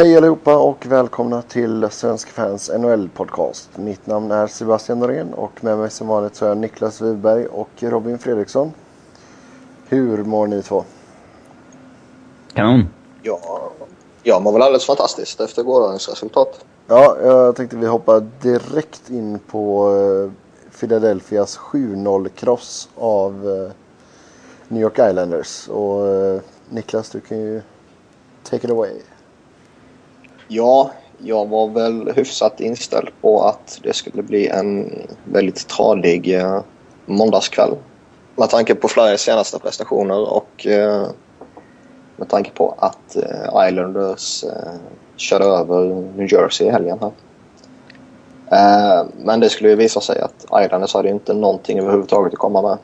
Hej allihopa och välkomna till Svensk Fans NHL-podcast. Mitt namn är Sebastian Norén och med mig som vanligt så är Niklas Wiberg och Robin Fredriksson. Hur mår ni två? Kanon. Ja, jag mår väl alldeles fantastiskt efter gårdagens resultat. Ja, jag tänkte vi hoppar direkt in på eh, Philadelphias 7-0-kross av eh, New York Islanders. Och eh, Niklas, du kan ju take it away. Ja, jag var väl hyfsat inställd på att det skulle bli en väldigt tradig eh, måndagskväll. Med tanke på Flyers senaste prestationer och eh, med tanke på att eh, Islanders eh, körde över New Jersey i helgen här. Eh, men det skulle ju visa sig att Islanders hade inte någonting överhuvudtaget att komma med.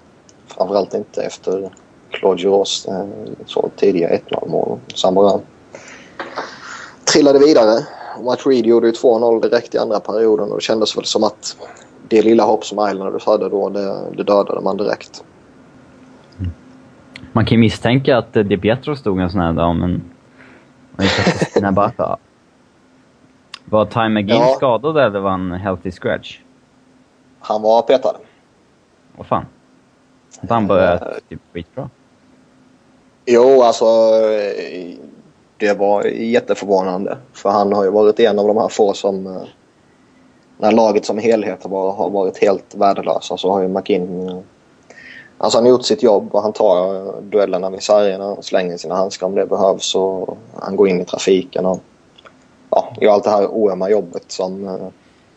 Framförallt inte efter Claude Giroux eh, så tidiga 1-0 mål. Sen bara trillade vidare. Matt Reed gjorde ju 2-0 direkt i andra perioden och det kändes väl som att det lilla hopp som Islanders hade då, det, det dödade man direkt. Man kan ju misstänka att Di Pietro stod en sån här dag, men... När bara... Var Ty McGinn Ja. skadad eller var han healthy scratch? Han var petad. Vad fan? Att han började typ skitbra. Jo, alltså eh, det var jätteförvånande. För han har ju varit en av de här få som... eh, När laget som helhet har varit, helt värdelösa så har ju McInn... eh, Alltså han har gjort sitt jobb och han tar eh, duellerna vid sargerna och slänger sina handskar om det behövs. Och han går in i trafiken och ja, gör allt det här oömma jobbet som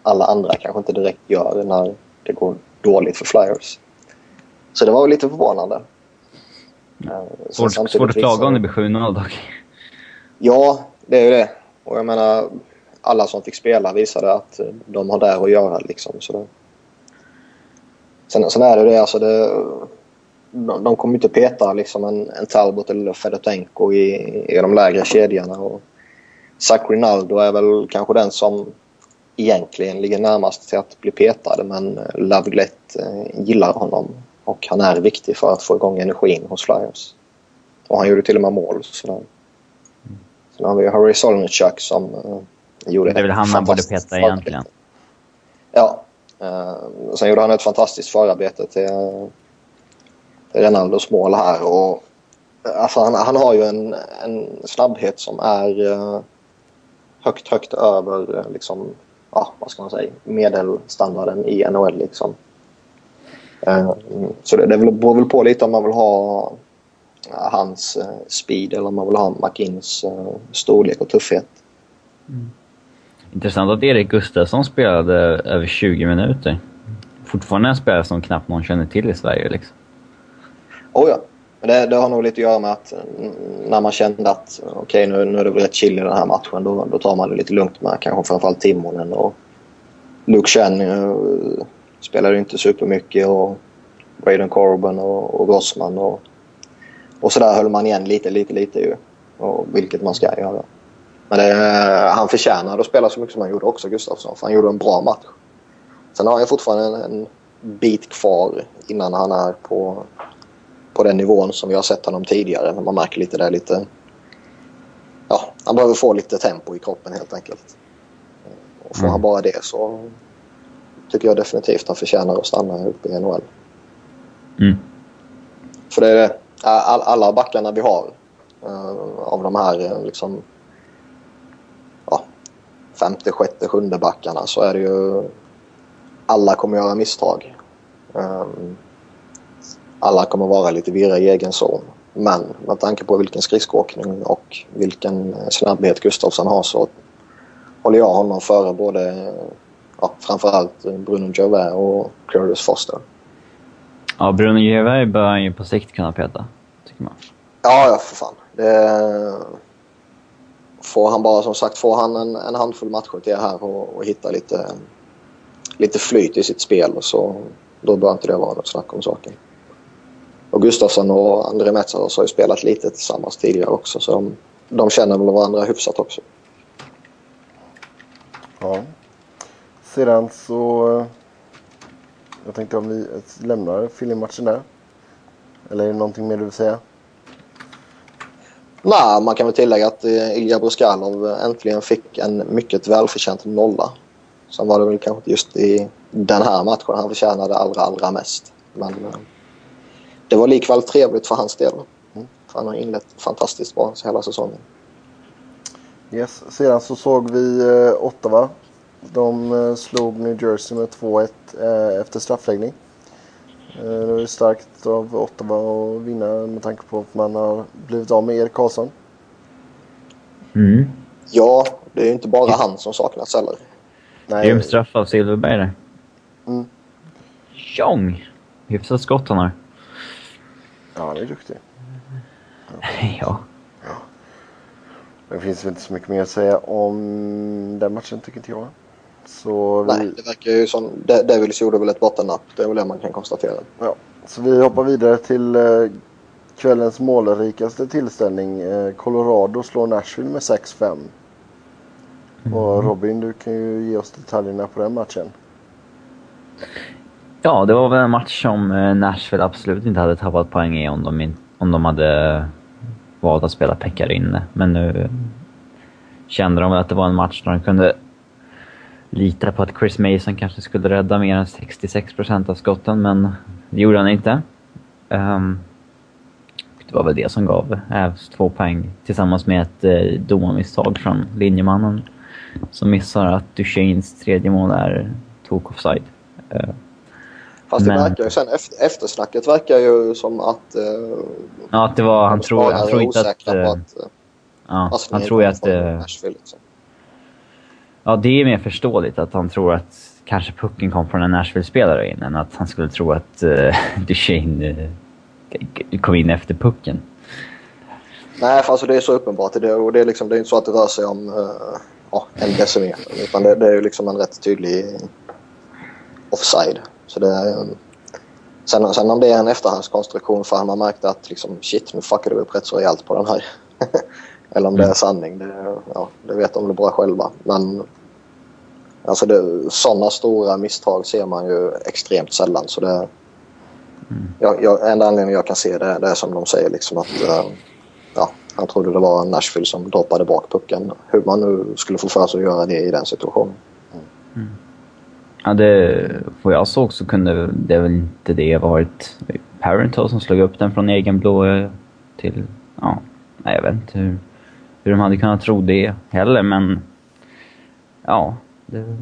alla andra kanske inte direkt gör när det går dåligt för Flyers. Så det var lite förvånande. Sen Svårt, svårt att klaga om det blir 7-0 dock. Ja, det är ju det. Och jag menar, alla som fick spela visade att eh, de har där att göra. Liksom, så det... sen, sen är det det, alltså det... De, de kommer inte peta liksom en, en Talbot eller Fedotenko i, i de lägre kedjorna. Och Zach Rinaldo är väl kanske den som egentligen ligger närmast till att bli petad. Men Loveglett eh, gillar honom och han är viktig för att få igång energin hos Flyers. Och han gjorde till och med mål. Så där. Sen har vi Harry Solnichuk som uh, gjorde Det är väl han man borde peta förarbete. egentligen. Ja. Uh, sen gjorde han ett fantastiskt förarbete till, till Ronaldos mål här. Och, uh, alltså han, han har ju en, en snabbhet som är uh, högt, högt över uh, liksom, ja, vad ska man säga, medelstandarden i NHL. Liksom. Uh, så det, det beror väl på lite om man vill ha hans eh, speed eller om man vill ha McInns eh, storlek och tuffhet. Intressant att Erik Gustafsson spelade över 20 minuter. Fortfarande en spelare som knappt någon känner till i Sverige liksom. Oh ja. Men det, det har nog lite att göra med att mm, när man kände att okej nu, nu är det väl rätt chill i den här matchen då, då tar man det lite lugnt med kanske framförallt Timonen och Luke Chen uh, spelade ju inte supermycket och Braden Corbin och, och Grossman och, och så där höll man igen lite, lite, lite ju. Och, vilket man ska göra. Men det, han förtjänar att spela så mycket som han gjorde också, Gustafsson. För han gjorde en bra match. Sen har han fortfarande en, en bit kvar innan han är på, på den nivån som vi har sett honom tidigare. Men man märker lite där lite... Ja, han behöver få lite tempo i kroppen helt enkelt. Och får Mm. han bara det så tycker jag definitivt han förtjänar att stanna uppe i NHL. Mm. För det är det. All, alla backarna vi har eh, av de här eh, liksom ja, femte, sjätte, sjunde backarna så är det ju alla kommer göra misstag. Um, alla kommer vara lite virra i egen zon. Men med tanke på vilken skridskoåkning och vilken snabbhet Gustafsson har så håller jag honom före både ja, framförallt Bruno Gervais och Curtis Foster. Ja, Bruno Gervais bör han ju på sikt kunna peta. Tycker man. Ja, ja för fan. Det... Får han bara som sagt får han en, en handfull matcher till här och, och hitta lite, lite flyt i sitt spel så då bör inte det vara något snack om saken. Och Gustafsson och André Metsaros har ju spelat lite tillsammans tidigare också så de, de känner väl varandra hyfsat också. Ja. Sedan så... Jag tänkte om vi lämnar filmmatchen där. Eller är det någonting mer du vill säga? Nej, man kan väl tillägga att eh, Ilja Bruskalov äntligen fick en mycket välförtjänt nolla. Sen var det väl kanske inte just i den här matchen han förtjänade allra, allra mest. Men eh, det var likväl trevligt för hans del. Mm. För han har inlett fantastiskt bra hela säsongen. Yes. Sedan så såg vi eh, Ottawa. De eh, slog New Jersey med 2-1 eh, efter straffläggning. Eh, det var starkt av Ottawa att vinna med tanke på att man har blivit av med Erik Karlsson. Mm. Ja, det är ju inte bara han som saknas heller. Grym straff av Silverberg där. Mm. Tjong! Hyfsat skott han har. Ja, han är duktig. ja. Det finns väl inte så mycket mer att säga om den matchen tycker inte jag. Så vi, Nej, det verkar ju som... De- Devils gjorde väl ett bottennapp. Det är väl det man kan konstatera. ja. så vi hoppar vidare till eh, kvällens målrikaste tillställning. Eh, Colorado slår Nashville med 6-5. Och Robin, du kan ju ge oss detaljerna på den matchen. Ja, det var väl en match som eh, Nashville absolut inte hade tappat poäng i om de, in, om de hade valt att spela Pekka inne. Men nu kände de väl att det var en match där de kunde lita på att Chris Mason kanske skulle rädda mer än 66% av skotten, men det gjorde han inte. Ehm, det var väl det som gav Avs två poäng tillsammans med ett eh, domarmisstag från linjemannen som missar att Duchennes tredje mål är tok offside. Eh, Fast det Men- verkar ju sen, efter, eftersnacket verkar ju som att... Eh, Ja, att det var... Han tror, han tror inte att... eh, att eh, Ja, han tror ju att... Nashville, liksom. Ja, det är mer förståeligt att han tror att kanske pucken kom från en Nashville-spelare in än att han skulle tro att uh, Duchene uh, kom in efter pucken. Nej, för alltså det är så uppenbart. Det, och det, är liksom, det är inte så att det rör sig om uh, en decimeter. Utan det, det är ju liksom en rätt tydlig offside. Så det är, sen, sen om det är en efterhandskonstruktion för han har märkt att liksom, shit, nu fuckade vi upp rätt så rejält på den här. Eller om det är sanning, det, ja, det vet de väl bra själva. Men alltså sådana stora misstag ser man ju extremt sällan. Så det, jag, jag, enda anledningen jag kan se det, det är som de säger liksom att eh, ja, han trodde det var Nashville som droppade bak pucken. Hur man nu skulle få för sig att göra det i den situationen. Ja, det, vad jag såg så kunde det väl inte det varit Parental som slog upp den från egen blå till... Ja, nej, jag vet inte hur, hur de hade kunnat tro det heller, men... Ja. Det,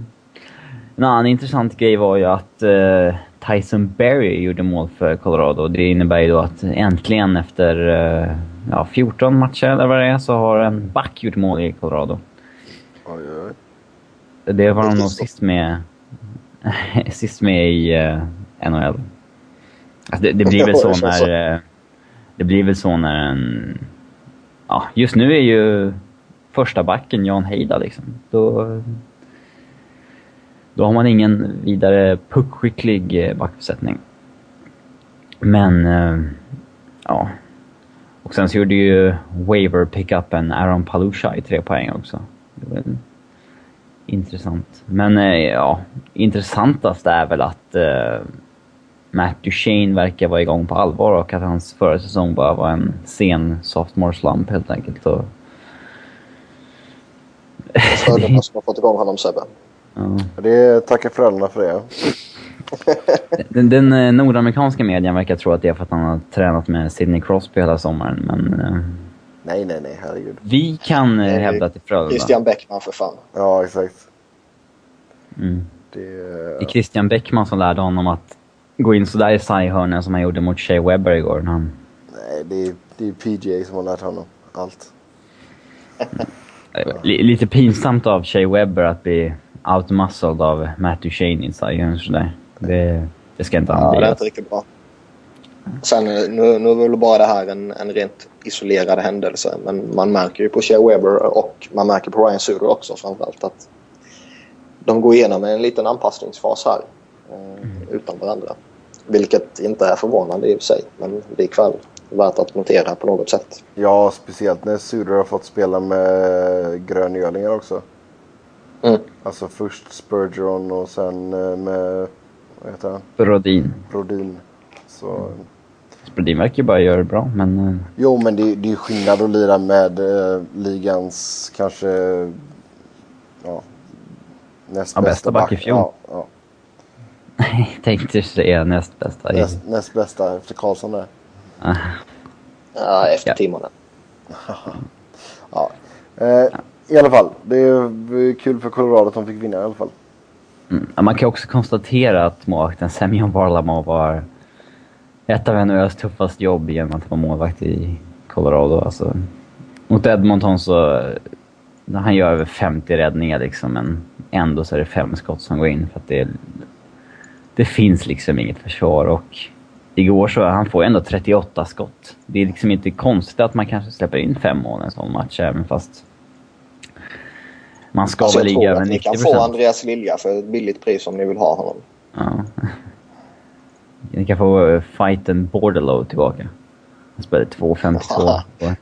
en annan intressant grej var ju att eh, Tyson Berry gjorde mål för Colorado. Det innebär ju då att äntligen efter eh, ja, 14 matcher eller vad det är så har en back gjort mål i Colorado. Oj, oj. Det var de nog sist med, sist med i uh, NHL. Alltså det, det blir väl så. när... eh, det blir väl så när en... Ja, just nu är ju första backen Jan Heida liksom. Då, då har man ingen vidare puckskicklig eh, backuppsättning. backbesättning. Men, eh, ja. Och sen så gjorde ju Waver pickupen Aaron Palusha i tre poäng också. Det var intressant. Men eh, ja, intressantast är väl att eh, Matt Duchene verkar vara igång på allvar och att hans förra säsong bara var en sen sophomore slump helt enkelt. Och, Fördelarna som har fått igång honom Sebbe. ja. Det tackar föräldrarna för det. Den, den eh, nordamerikanska medien verkar tro att det är för att han har tränat med Sidney Crosby hela sommaren, men eh, Nej, nej, nej, herregud. vi kan eh, Nej, hävda att det är Frölunda. Christian Bäckman för fan. Ja, exakt. Mm. Det, Det är Christian Bäckman som lärde honom att gå in sådär i sarghörnen som han gjorde mot Shea Webber igår. När han, nej, det är, det är PGA som har lärt honom allt. Li- Lite pinsamt av Shea Webber att bli outmuscled av Matt Duchene i sarghörnen sådär. Det, det ska inte han Ja, det är bli. inte riktigt bra. Sen eh, nu, nu är väl bara det här en, en rent isolerad händelse. Men man märker ju på Shea Weber och man märker på Ryan Suter också framförallt att de går igenom en liten anpassningsfas här. Eh, Utan varandra. Vilket inte är förvånande i och för sig. Men likväl värt att notera på något sätt. Ja, speciellt när Suder har fått spela med gröngölingar också. Mm. Alltså först Spurgeon och sen eh, med, vad heter han, Brodin. Brodin. Så Spradin verkar ju bara göra det bra, men... eh, Jo, men det, det är ju skillnad att lira med eh, ligans kanske ja, näst Ja, bästa back i fjol. Ja, ja. Jag tänkte säga näst bästa. Näst, näst bästa efter Karlsson där. Ah, Ja, efter Ja. Timonen. Ja. Eh, I alla fall, det är kul för Colorado att de fick vinna i alla fall. Mm. Ja, Man kan också konstatera att målvakten Semyon Varlamov var ett av NHLs tuffaste jobb genom att vara målvakt i Colorado. Alltså, mot Edmonton så... Han gör över 50 räddningar liksom, men ändå så är det fem skott som går in för att det... Det finns liksom inget försvar och igår så han får ändå 38 skott. Det är liksom inte konstigt att man kanske släpper in fem mål i en sån match, även fast... Man ska Alltså, väl ligga över att ni 90 kan få Andreas Lilja för ett billigt pris om ni vill ha honom. Ja. Ni kan få eh, fighten Borderlow tillbaka. Han spelade 2.52. på-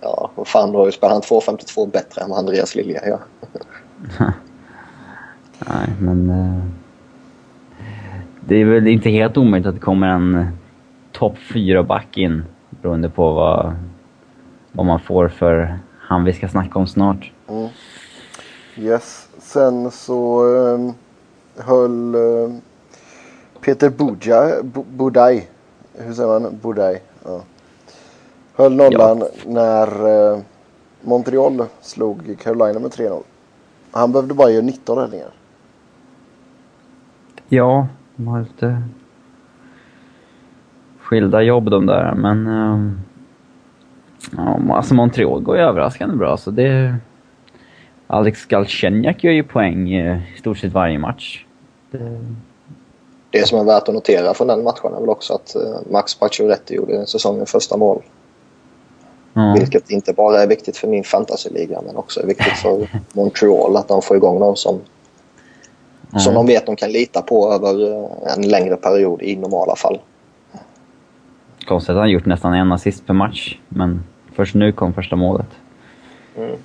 Ja, vad fan då spelar han 2,52 bättre än vad Andreas Lilja gör. Nej, men... det är väl inte helt omöjligt att det kommer en eh, topp 4-back in. Beroende på vad, vad man får för han vi ska snacka om snart. Mm. Yes, sen så eh, höll eh, Peter Budaj, hur säger man? Budaj. Ja. Höll nollan när eh, Montreal slog Carolina med 3-0. Han behövde bara göra 19 räddningar. Ja, de har lite skilda jobb de där, men... ja, alltså Montreal går ju överraskande bra, så det... Alex Galchenyuk gör ju poäng i stort sett varje match. Det, Det som är värt att notera från den matchen är väl också att eh, Max Pacioretty gjorde säsongens första mål. ja, Vilket inte bara är viktigt för min fantasyliga men också är viktigt för Montreal att de får igång någon som, ja. som de vet de kan lita på över eh, en längre period i normala fall. Konstigt att han gjort nästan en assist per match, men först nu kom första målet. Mm.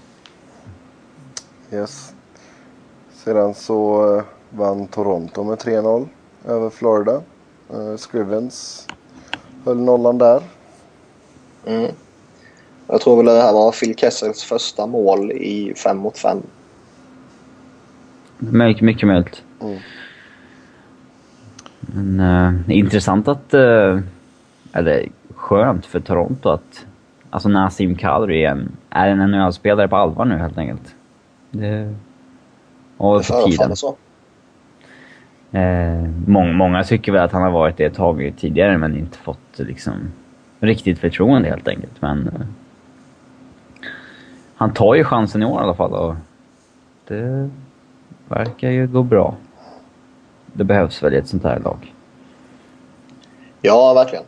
Yes. Sedan så eh, vann Toronto med 3-0 över Florida. Eh, Scrivens höll nollan där. Mm. Jag tror väl det här var Phil Kessels första mål i 5 mot 5. Mycket, mycket möjligt. Mm. Men eh, intressant att... Uh, eller skönt för Toronto att... Alltså Nassim Kadri är en, är en NHL-spelare på allvar nu helt enkelt. Det... Och för tiden. Eh, många, många tycker väl att han har varit det ett tag tidigare men inte fått liksom riktigt förtroende helt enkelt. Men eh, han tar ju chansen i år i alla fall och det verkar ju gå bra. Det behövs väl i ett sånt här lag. Ja, verkligen.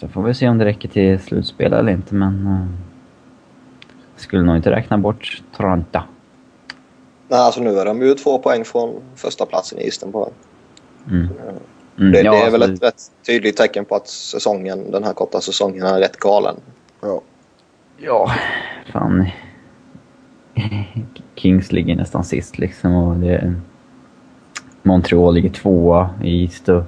Sen får vi se om det räcker till slutspel eller inte men... Eh, skulle nog inte räkna bort Toronto. Nej, alltså nu är de ju två poäng från första platsen i Eastern bara. Mm. Mm, Det, ja, det är väl alltså- ett rätt tydligt tecken på att säsongen, den här korta säsongen är rätt galen. Ja. Ja, fan. Kings ligger nästan sist liksom och det... Montreal ligger tvåa i East och...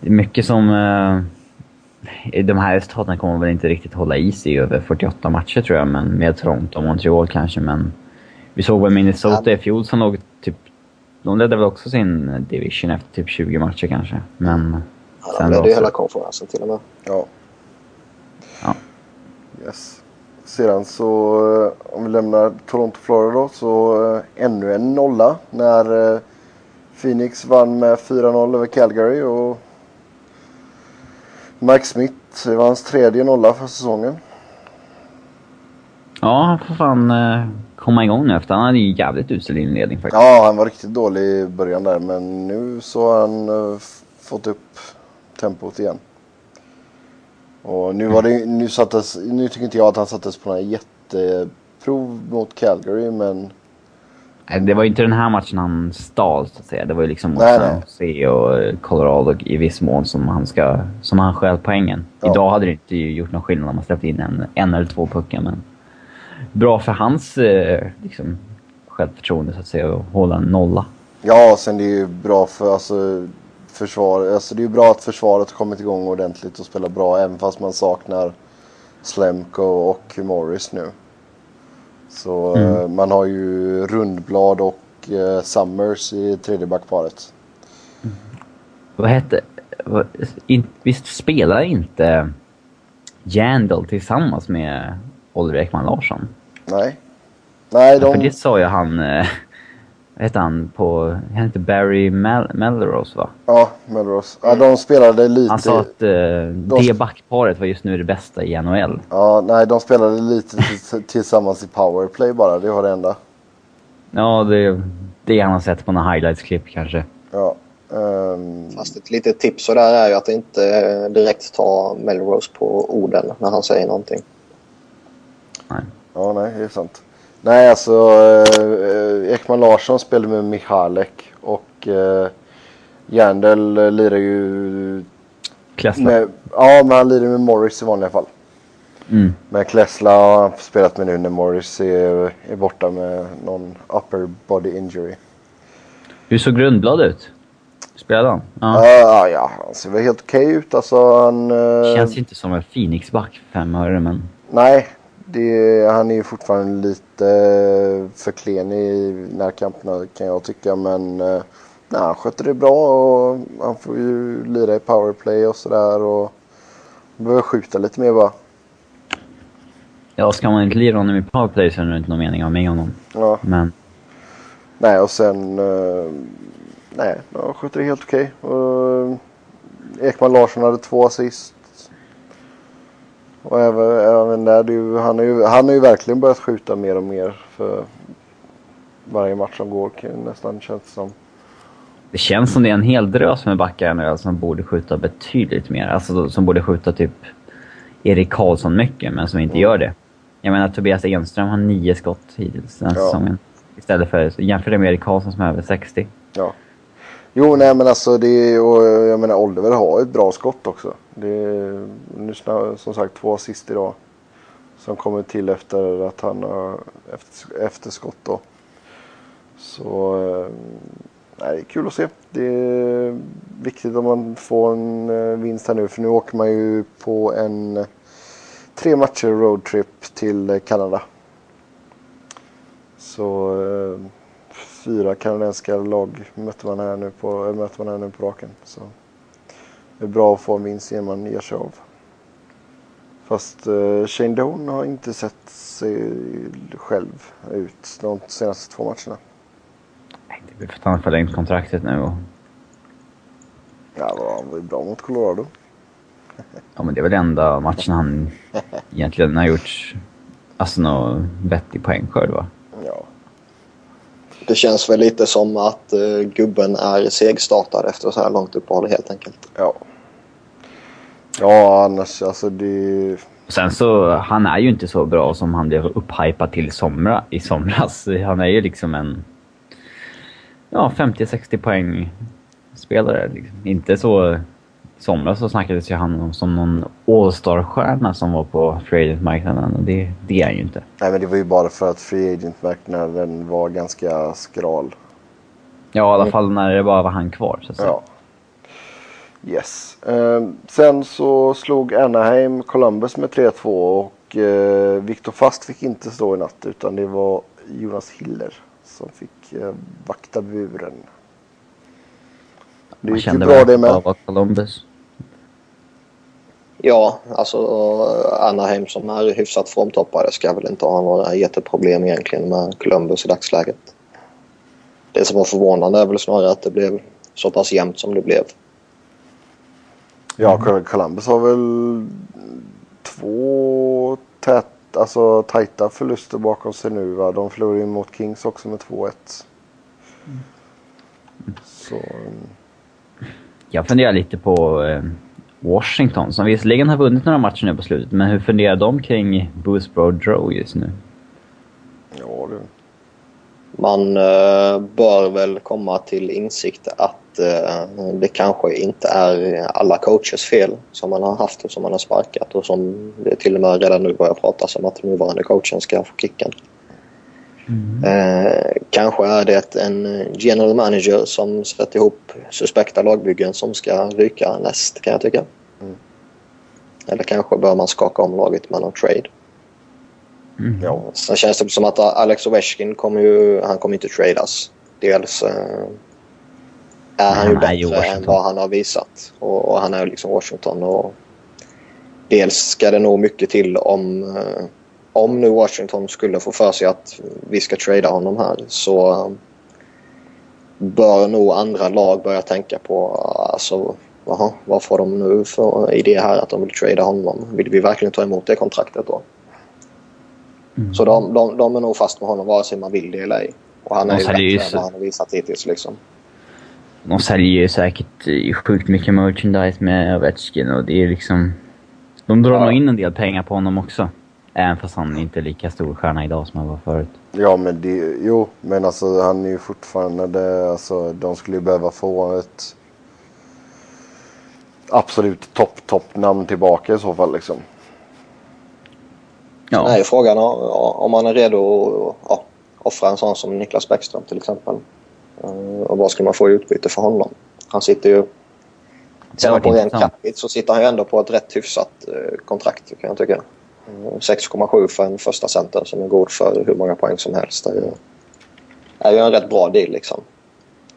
Det är mycket som... eh, de här resultaten kommer väl inte riktigt hålla i sig över 48 matcher tror jag, men med Toronto och Montreal kanske, men... Vi såg väl Minnesota i fjol som låg typ... De ledde väl också sin division efter typ 20 matcher kanske, men... Ja, de ledde ju hela konferensen till och med. Ja. Ja. Yes. Sedan så, eh, om vi lämnar Toronto, Florida då, så eh, ännu en nolla när eh, Phoenix vann med 4-0 över Calgary och Mike Smith, det var hans tredje nolla för säsongen. Ja, han får fan komma igång nu efter han hade ju jävligt usel inledning faktiskt. Ja, han var riktigt dålig i början där men nu så har han fått upp tempot igen. Och nu var det nu sattes, nu tycker inte jag att han sattes på några jätteprov mot Calgary men Nej, Det var ju inte den här matchen han stal så att säga. Det var ju liksom mot Nej, San. Jose och Colorado i viss mån som han, ska, som han skäl poängen. Ja. Idag hade det inte gjort någon skillnad om man släppte in en, en eller två puckar men bra för hans eh, liksom, självförtroende så att säga att hålla en nolla. Ja, sen det är ju bra för alltså försvar, alltså det är ju bra att försvaret har kommit igång ordentligt och spelar bra även fast man saknar Slemko och Morris nu. Så Mm. eh, man har ju Rundblad och eh, Summers i tredje backparet. Vad hette... Vad, in, visst spelar inte Jandal tillsammans med Oliver Ekman Larsson? Nej. Nej, Ja, de... För det sa ju han... Eh, hette han på... Han hette Barry Mel Melrose va? Ja, Melrose. Ja, de spelade lite... Han sa att eh, det backparet var just nu det bästa i NHL. Ja, nej, de spelade lite tillsammans i powerplay bara. Det var det enda. Ja, det det han har sett på några highlights-klipp kanske. Ja. ehm, Fast ett litet tips så där är ju att inte direkt ta Melrose på orden när han säger någonting. Nej. Ja, nej, det är sant. Nej, alltså eh, Ekman Larsson spelade med Michalek och eh, Jandel eh, lirar ju Klessla. med, ja, men han lirar med Morris i vanliga fall. Mm. Men Klessla har han spelat med nu när Morris är, är borta med någon upper body injury. Hur såg Grundblad ut? Spelade han? Ja, Ja. ja, han ser väl helt okej ut. Alltså, han, eh, Känns inte som en Phoenix-back för fem öre, men... Nej, det, han är ju fortfarande lite eh, för klen i närkamperna kan jag tycka. Men eh, nej, han sköter det bra och han får ju lira i powerplay och sådär. Och behöver skjuta lite mer bara. Ja, ska man inte lira honom i powerplay så är det inte någon mening att ha med honom. Ja, Men... nej och sen... Eh, nej, han sköter det helt okej. Eh, Ekman Larsson hade två assist. Och även, även där, är ju, han, är ju, han har ju verkligen börjat skjuta mer och mer för varje match som går nästan känns det som. Det känns som det är en hel drös med backar nu som borde skjuta betydligt mer. Alltså som borde skjuta typ Erik Karlsson mycket, men som inte gör det. Jag menar Tobias Enström har nio skott hittills den här Ja. säsongen. Istället för, jämför det med Erik Karlsson som har över 60. Ja. Jo, nej men alltså det är, och jag menar Oliver har ett bra skott också. Det är nu som sagt två assist idag. Som kommer till efter att han har efter, skott då. Så eh, nej, det är kul att se. Det är viktigt om man får en eh, vinst här nu. För nu åker man ju på en eh, tre matcher roadtrip till Kanada. Så fyra kanadensiska lag möter man här nu på, äh, möter man här nu på raken. Så det är bra att få en vinst innan man ger sig av. Fast eh, Shane Doan har inte sett sig själv ut de senaste två matcherna. Nej, Det är för att han har förlängt kontraktet nu och... Ja, han var ju bra mot Colorado. Ja, men det är väl enda matchen han egentligen har gjort... Alltså någon vettig poängskörd va? Det känns väl lite som att eh, gubben är segstartad efter så här långt uppehåll helt enkelt. ja. Ja, annars alltså det... Sen så, han är ju inte så bra som han blev upphypad till somra, i somras. Han är ju liksom en... Ja, 50-60 poäng spelare. Liksom. Inte så... Somras så snackades ju han om som någon All-star-stjärna som var på free agent-marknaden och det, det är han ju inte. Nej men det var ju bara för att free agent-marknaden var ganska skral. Ja, i alla fall när det bara var han kvar så att säga. Ja. Yes. Eh, sen så slog Anaheim Columbus med 3-2 och eh, Viktor Fast fick inte stå i natt utan det var Jonas Hiller som fick eh, vakta buren. Det gick ju bra det med. Columbus. Ja, alltså Anaheim som är hyfsat formtoppade ska väl inte ha några jätteproblem egentligen med Columbus i dagsläget. Det som var förvånande är väl snarare att det blev så pass jämnt som det blev. Ja, Columbus har väl två tät, alltså tajta förluster bakom sig nu va. De förlorade ju mot Kings också med 2-1. Så mm, Jag funderar lite på eh, Washington som visserligen har vunnit några matcher nu på slutet, men hur funderar de kring Boothbro Drow just nu? ja du. Man eh, bör väl komma till insikt att eh, det kanske inte är alla coachers fel som man har haft och som man har sparkat och som det till och med redan nu börjar pratas om att den nuvarande coachen ska få kicken. Mm. Eh, kanske är det en general manager som sätter ihop suspekta lagbyggen som ska ryka näst kan jag tycka. Mm. Eller kanske bör man skaka om laget med någon trade. Mm. Ja, sen känns det som att Alex Ovechkin kommer ju, han kommer inte tradas. Dels eh, är han, ju bättre än vad han har visat. Och, och, han är liksom Washington. Och dels ska det nog mycket till om, eh, om nu Washington skulle få för sig att vi ska trada honom här så bör nog andra lag börja tänka på alltså, aha, vad får de nu för idé här att de vill trada honom? Vill vi verkligen ta emot det kontraktet då? Mm. Så de, de, de är nog fast med honom vare sig man vill det eller ej. Och han är ju bättre än vad han har visat hittills liksom. De säljer ju säkert sjukt mycket merchandise med Ovechkin och det är liksom... De drar ja. nog in en del pengar på honom också. Även fast han inte är lika stor stjärna idag som han var förut. Ja, men det... Jo, men alltså han är ju fortfarande... Alltså, de skulle ju behöva få ett absolut topp, topp namn tillbaka i så fall liksom. Ja. Nej, frågan om man är redo att ja, offra en sån som Niklas Bäckström till exempel. Eh, och vad ska man få i utbyte för honom? Han sitter ju... Ser man på ren capita så sitter han ju ändå på ett rätt hyfsat eh, kontrakt kan jag tycka. 6,7 eh, för en första center som är god för hur många poäng som helst. Det är ju, är ju en rätt bra deal liksom.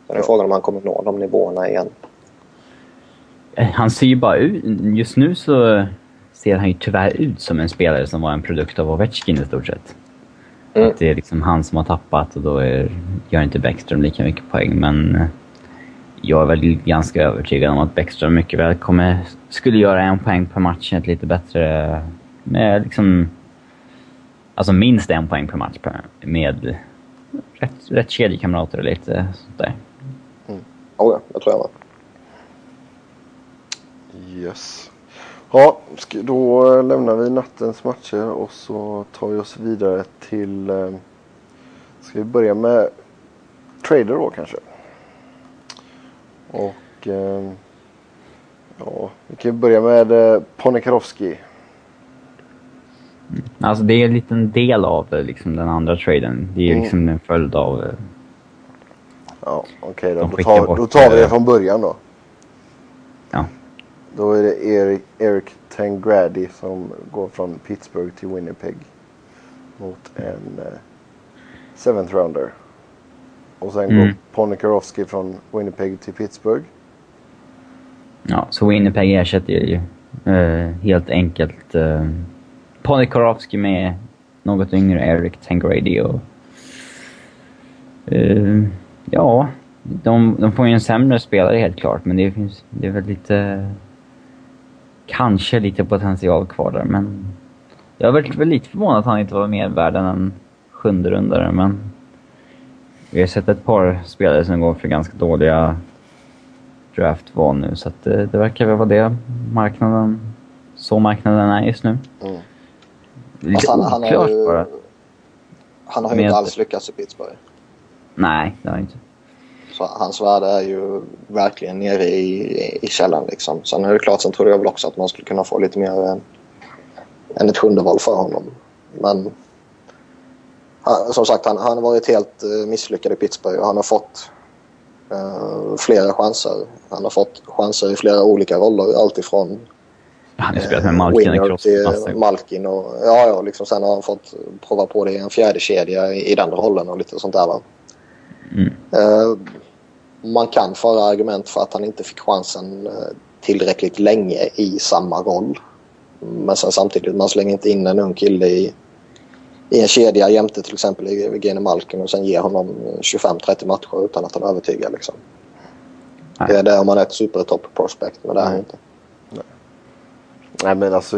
Sen är ja. frågan om han kommer nå de nivåerna igen. Han ser ju bara ut... Just nu så ser han ju tyvärr ut som en spelare som var en produkt av Ovechkin i stort sett. Mm. det är liksom han som har tappat och då är, gör inte Bäckström lika mycket poäng. Men eh, jag är väl ganska övertygad om att Bäckström mycket väl kommer, skulle göra en poäng per match ett lite bättre... Med liksom... Alltså minst en poäng per match med rätt, rätt kedjekamrater och lite sånt där. Mm. Oh ja, det tror jag med. Yes. Ja, då lämnar vi nattens matcher och så tar vi oss vidare till... Eh, ska vi börja med Trader då kanske? Och... Eh, ja, vi kan börja med eh, Ponikarovski. Alltså det är en liten del av liksom, den andra traden. Det är mm. liksom en följd av... Ja, okej okay då. Då tar, då tar vi det från början då. Ja. Då är det Eric, Eric Tangradi som går från Pittsburgh till Winnipeg. Mot en eh, seventh rounder. Och sen mm. går Ponikarovsky från Winnipeg till Pittsburgh. Ja, så Winnipeg ersätter ju eh, helt enkelt eh, Ponikarovsky med något yngre Eric Tangradi och... Uh, ja, de, de får ju en sämre spelare helt klart, men det finns... Det är väl lite kanske lite potential kvar där, men... Jag var väl lite förvånad att han inte var mer värd än en sjunde rundare, men... Vi har sett ett par spelare som går för ganska dåliga draftval nu, så att det, det verkar väl vara det marknaden... Så marknaden är just nu. Mm. Lite han, han, har ju, bara. Han har ju inte alls lyckats i Pittsburgh. Nej, det har han inte. Så hans värde är ju verkligen nere i, i källan. Liksom. Sen är det klart, sen tror jag väl också att man skulle kunna få lite mer än, än ett sjunde val för honom. Men han, som sagt, han, han har varit helt uh, misslyckad i Pittsburgh och han har fått uh, flera chanser. Han har fått chanser i flera olika roller. Alltifrån han har spelat med Malkin och Malkin och ja, ja, liksom sen har han fått prova på det i en fjärde kedja i, i den rollen och lite sånt där. Va? Mm. Uh, man kan föra argument för att han inte fick chansen eh, tillräckligt länge i samma roll. Men sen samtidigt, man slänger inte in en ung kille i, i en kedja jämte till exempel i Gene Malkin och sen ger honom 25-30 matcher utan att han övertygar. Liksom. Det är det om man är ett supertopp prospect, men det är han inte. Nej. Men alltså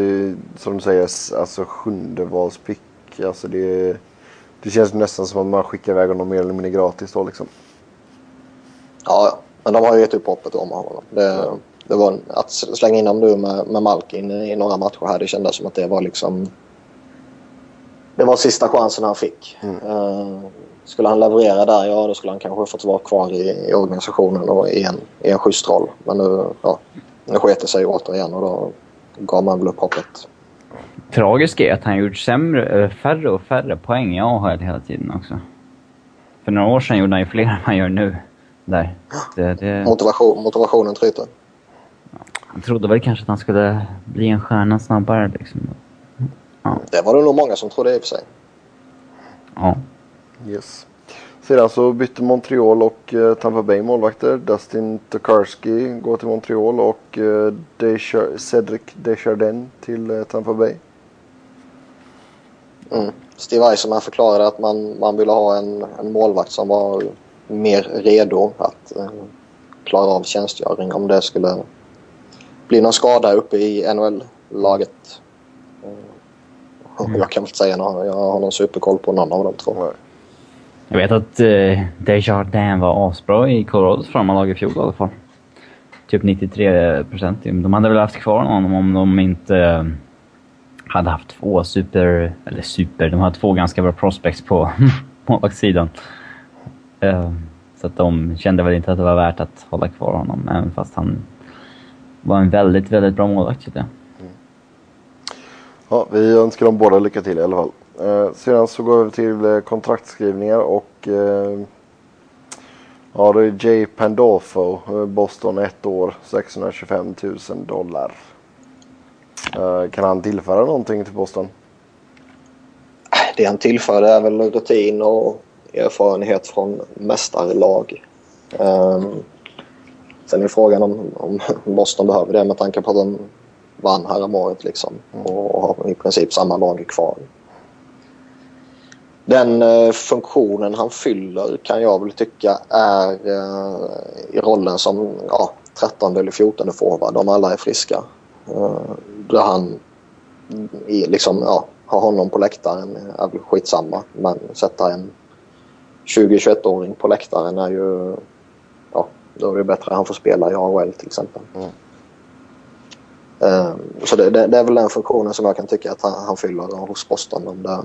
som du säger, alltså sjundevalspick. Alltså det, det känns nästan som att man skickar iväg honom mer eller mindre gratis då liksom. Ja, men de har ju gett upp hoppet om honom. Det, det var, att slänga in honom nu med, med Malkin i några matcher här, det kändes som att det var liksom... Det var sista chansen han fick. Mm. Uh, skulle han leverera där, ja då skulle han kanske fått vara kvar i, i organisationen och i en, i en schysst roll. Men nu, ja, nu sket det sig återigen och då gav man väl upp hoppet. tragiska är att han gjort sämre, eh, färre och färre poäng i AHL hela tiden också. För några år sedan gjorde han ju fler än han gör nu. Där. Det, det, Motivation, motivationen tryter. han trodde väl kanske att han skulle bli en stjärna snabbare liksom. Ja. Det var det nog många som trodde i och för sig. ja. Yes. Sedan så bytte Montreal och eh, Tampa Bay målvakter. Dustin Tokarski går till Montreal och eh, Deschar- Cedric Desjardins till eh, Tampa Bay. Mm. Steve Eisenman förklarade att man, man ville ha en, en målvakt som var mer redo att eh, klara av tjänstgöring om det skulle bli någon skada uppe i NHL-laget. Eh, Jag kan väl inte säga något. Jag har någon superkoll på någon av de två. Nej. Jag vet att eh, uh, Desjardins var asbra i Colorados farmarlag i fjol i alla fall. Typ 93 procent. De hade väl haft kvar honom om de inte eh, hade haft två super... Eller super, de hade två ganska bra prospects på målvaktssidan. Uh, så att de kände väl inte att det var värt att hålla kvar honom, även fast han var en väldigt, väldigt bra målvakt tyckte jag. Mm. Ja, vi önskar dem båda lycka till i alla fall. Eh, sedan så går vi till eh, kontraktskrivningar och eh, ja, det är Jay Pandolfo, eh, Boston ett år, 625 000 dollar. Eh, kan han tillföra någonting till Boston? Det han tillför är väl rutin och erfarenhet från mästarlag. Um, sen är frågan om, om Boston behöver det med tanke på att de vann häromåret liksom, och har i princip samma lag kvar. Den eh, funktionen han fyller kan jag väl tycka är eh, i rollen som ja, 13 eller 14 forward om alla är friska. Uh, där han liksom, ja, har honom på läktaren är väl skitsamma. Men sätta en 20-21-åring på läktaren är ju... Ja, då är det bättre att han får spela i AHL till exempel. Mm. Eh, så det, det, det är väl den funktionen som jag kan tycka att han, han fyller hos Boston. Om, det,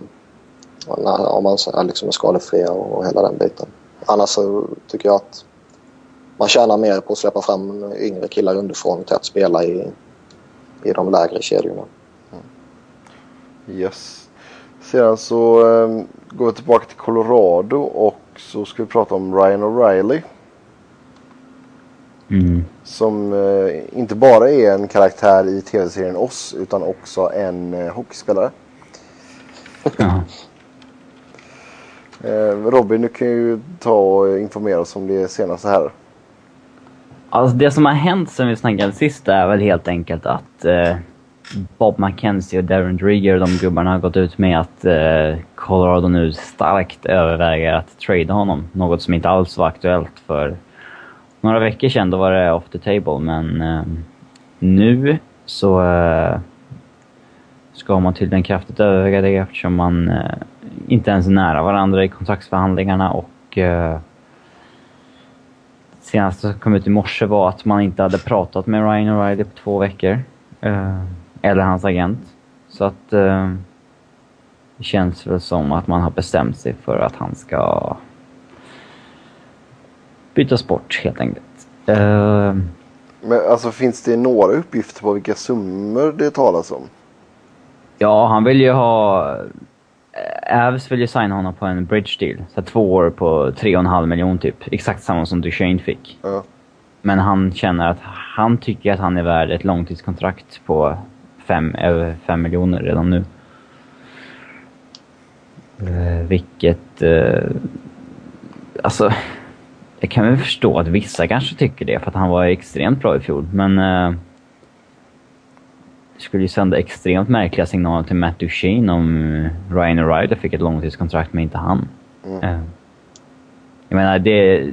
om man är liksom skadefria och, och hela den biten. Annars så tycker jag att man tjänar mer på att släppa fram yngre killar underifrån till att spela i, i de lägre kedjorna. Yes. Sedan så eh, går vi tillbaka till Colorado och så ska vi prata om Ryan O'Reilly. Mm. Som eh, inte bara är en karaktär i tv-serien Oss utan också en eh, hockeyspelare. Ja. Eh, Robin, du kan ju ta och informera oss om det senaste här. Alltså det som har hänt sen vi snackade sist är väl helt enkelt att eh, Bob McKenzie och Darren Drieger, de gubbarna, har gått ut med att eh, Colorado nu starkt överväger att trada honom. Något som inte alls var aktuellt för några veckor sedan. Då var det off the table, men eh, nu så eh, ska man tydligen kraftigt överväga det eftersom man eh, inte ens är nära varandra i kontraktsförhandlingarna och eh, senaste som kom ut i morse var att man inte hade pratat med Ryan O'Reilly på två veckor. Eh, eller hans agent. Så att eh, det känns väl som att man har bestämt sig för att han ska byta sport helt enkelt. Eh, Men alltså finns det några uppgifter på vilka summor det talas om? ja, han vill ju ha... eh, Avs vill ju signa honom på en bridge deal. Så två år på 3,5 miljoner typ. Exakt samma som Duchene fick. Ja. Men han känner att han tycker att han är värd ett långtidskontrakt på fem, över 5 miljoner redan nu. Eh, vilket... Eh, alltså... Jag kan väl förstå att vissa kanske tycker det för att han var extremt bra i fjol, men... Eh, skulle ju sända extremt märkliga signaler till Matt Duchene om Ryan O'Reilly fick ett långtidskontrakt men inte han. Eh, jag menar, det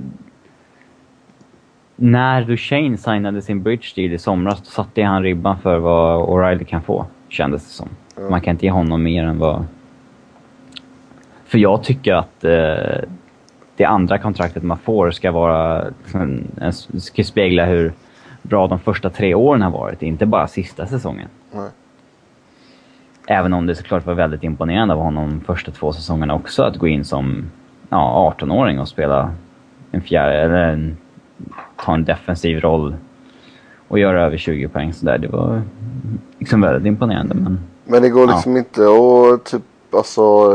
när Duchene signade sin bridge deal i somras, då satte han ribban för vad O'Reilly kan få, kändes det som. Man kan inte ge honom mer än vad... För jag tycker att eh, det andra kontraktet man får ska vara... liksom, ska spegla hur bra de första tre åren har varit, inte bara sista säsongen. Nej. Även om det såklart var väldigt imponerande av honom första två säsongerna också att gå in som ja, 18-åring och spela en fjärde, eller en, ta en defensiv roll och göra över 20 poäng sådär. Det var liksom väldigt imponerande men Men det går liksom ja. inte att typ alltså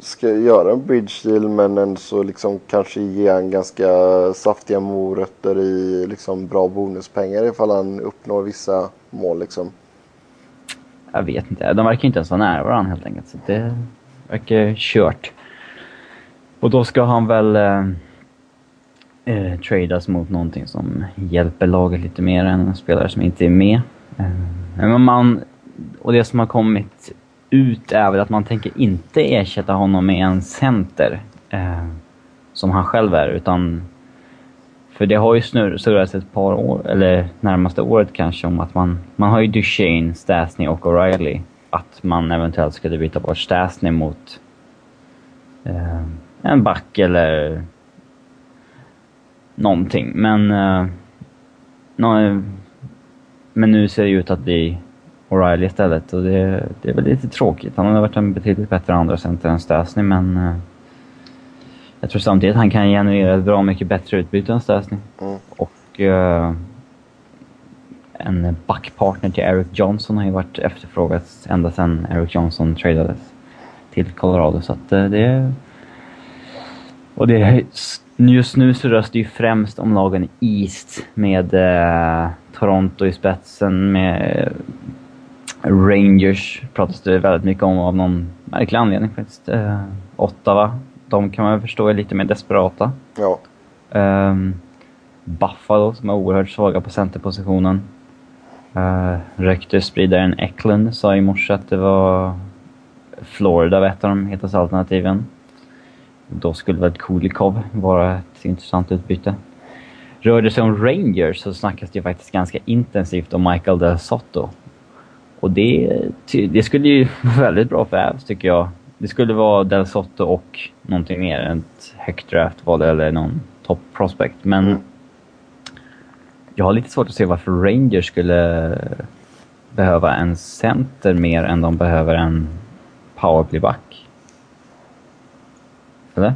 ska göra en bridge deal men ändå så liksom kanske ge en ganska saftiga morötter i liksom bra bonuspengar ifall han uppnår vissa mål liksom. Jag vet inte. De verkar inte ens vara nära varandra helt enkelt. Så det verkar kört. Och då ska han väl eh, eh, tradas mot någonting som hjälper laget lite mer än en spelare som inte är med. Eh, men man, och det som har kommit ut är väl att man tänker inte ersätta honom med en center. Eh, som han själv är, utan... För det har ju snurrats ett par år, eller närmaste året kanske, om att man... Man har ju Duchene, Stasny och O'Reilly. Att man eventuellt skulle byta bort Stasny mot eh, en back eller någonting. Men... Eh, no, men nu ser det ut att bli O'Reilly istället och det, det är väl lite tråkigt. Han har varit en betydligt bättre andra center än Stasny men Eh, jag tror samtidigt att han kan generera ett bra mycket bättre utbyte än Stasny. Mm. Och uh, en backpartner till Eric Johnson har ju varit efterfrågat ända sedan Eric Johnson tradades till Colorado så att uh, det... Och det Just nu så det ju främst om lagen East med eh, Toronto i spetsen med Rangers pratas det väldigt mycket om av någon märklig anledning faktiskt. Eh, Ottawa, de kan man förstå är lite mer desperata. Ja. Eh, Buffalo som är oerhört svaga på centerpositionen. Eh, Ryktesspridaren Eklund sa i morse att det var Florida var ett av de hetaste alternativen. Då skulle väl Kulikov vara ett intressant utbyte. Rör det sig om Rangers så snackas det faktiskt ganska intensivt om Michael Del Sotto och det, det skulle ju vara väldigt bra för Avs tycker jag. Det skulle vara Del Sotto och någonting mer. Ett högt draftval eller någon top prospect. Men mm. jag har lite svårt att se varför Rangers skulle behöva en center mer än de behöver en powerplayback. Eller?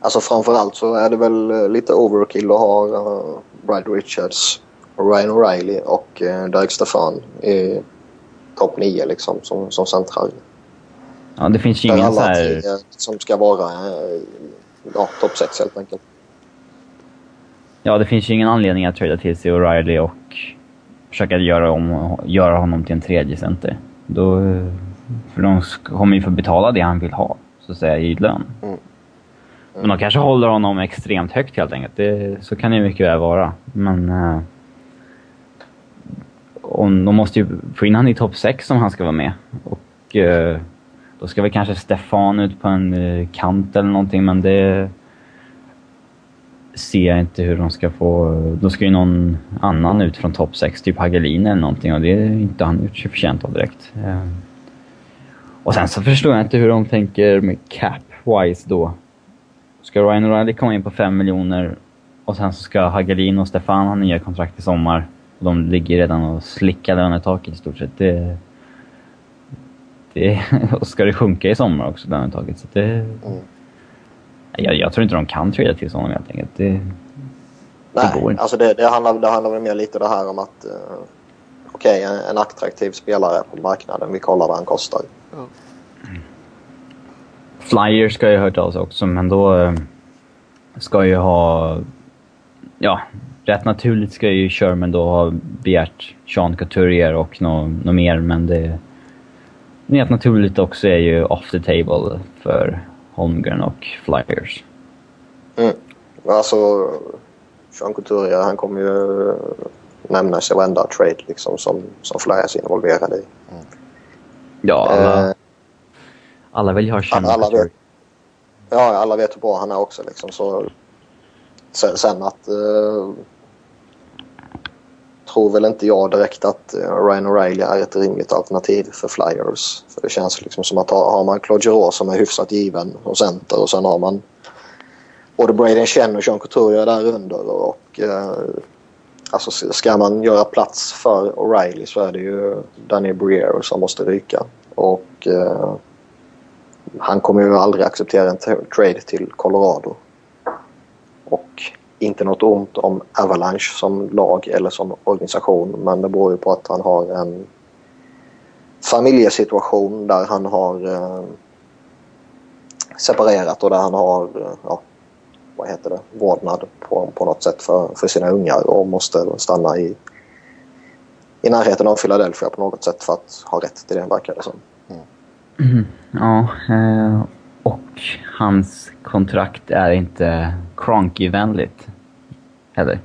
Alltså framförallt så är det väl lite overkill att ha uh, Brad Richards Ryan O'Reilly och eh, Derek Stefan i topp 9 liksom som, som central. Ja, det finns ju ingen så här... Som ska vara eh, ja, topp 6 helt enkelt. Ja, det finns ju ingen anledning att trada till sig O'Reilly och försöka göra, om, göra honom till en tredje center. Då, för de kommer ju få betala det han vill ha, så att säga, i lön. Mm. Mm. Men de kanske håller honom extremt högt helt enkelt. Det, så kan det mycket väl vara. Men... Uh, om, de måste ju få in han i topp 6 om han ska vara med. Och eh, då ska väl kanske Stefan ut på en eh, kant eller någonting, men det ser jag inte hur de ska få... Då ska ju någon annan ut från topp 6, typ Hagelin eller någonting och det är inte han gjort sig förtjänt av direkt. Eh, och sen så förstår jag inte hur de tänker med cap-wise då. Ska Ryan O'Reilly komma in på 5 miljoner och sen så ska Hagelin och Stefan ha nya kontrakt i sommar. och De ligger redan och slickar lönetaket i stort sett. Det, det, och ska det sjunka i sommar också, lönetaket. Så det, mm. jag, jag, tror inte de kan trada till honom helt enkelt. Det, Nej, det går inte. alltså det, det, handlar, det handlar väl mer lite det här om att uh, okej, okay, en, en, attraktiv spelare på marknaden. Vi kollar vad han kostar. Mm. Flyers ska ju ha hört av sig också, men då uh, ska ju ha... Ja, rätt naturligt ska ju Sherman då ha begärt Sean Couturier och något no mer, men det... Helt naturligt också är ju off the table för Holmgren och Flyers. Mm. Alltså, Sean Couturier han kommer ju nämnas i varenda trade liksom, som, som Flyers är involverade i. Mm. Ja, alla, eh, alla vill ju ha Sean alla, vet, Ja, alla vet hur bra han är också. Liksom, så, sen, sen att uh, tror väl inte jag direkt att eh, Ryan O'Reilly är ett rimligt alternativ för Flyers. För det känns liksom som att har man Claude Giroux som är hyfsat given och center och sen har man både Braden Chen och Sean Couturier där under. Och, eh, alltså ska man göra plats för O'Reilly så är det ju Daniel Breer som måste ryka. Och eh, han kommer ju aldrig acceptera en trade till Colorado. Och inte något ont om Avalanche som lag eller som organisation men det beror ju på att han har en familjesituation där han har eh, separerat och där han har eh, ja, vad heter det, vårdnad på, på något sätt för, för sina ungar och måste stanna i, i närheten av Philadelphia på något sätt för att ha rätt till det verkar det som. Mm. Ja, eh, och hans kontrakt är inte Cronky-vänligt heller.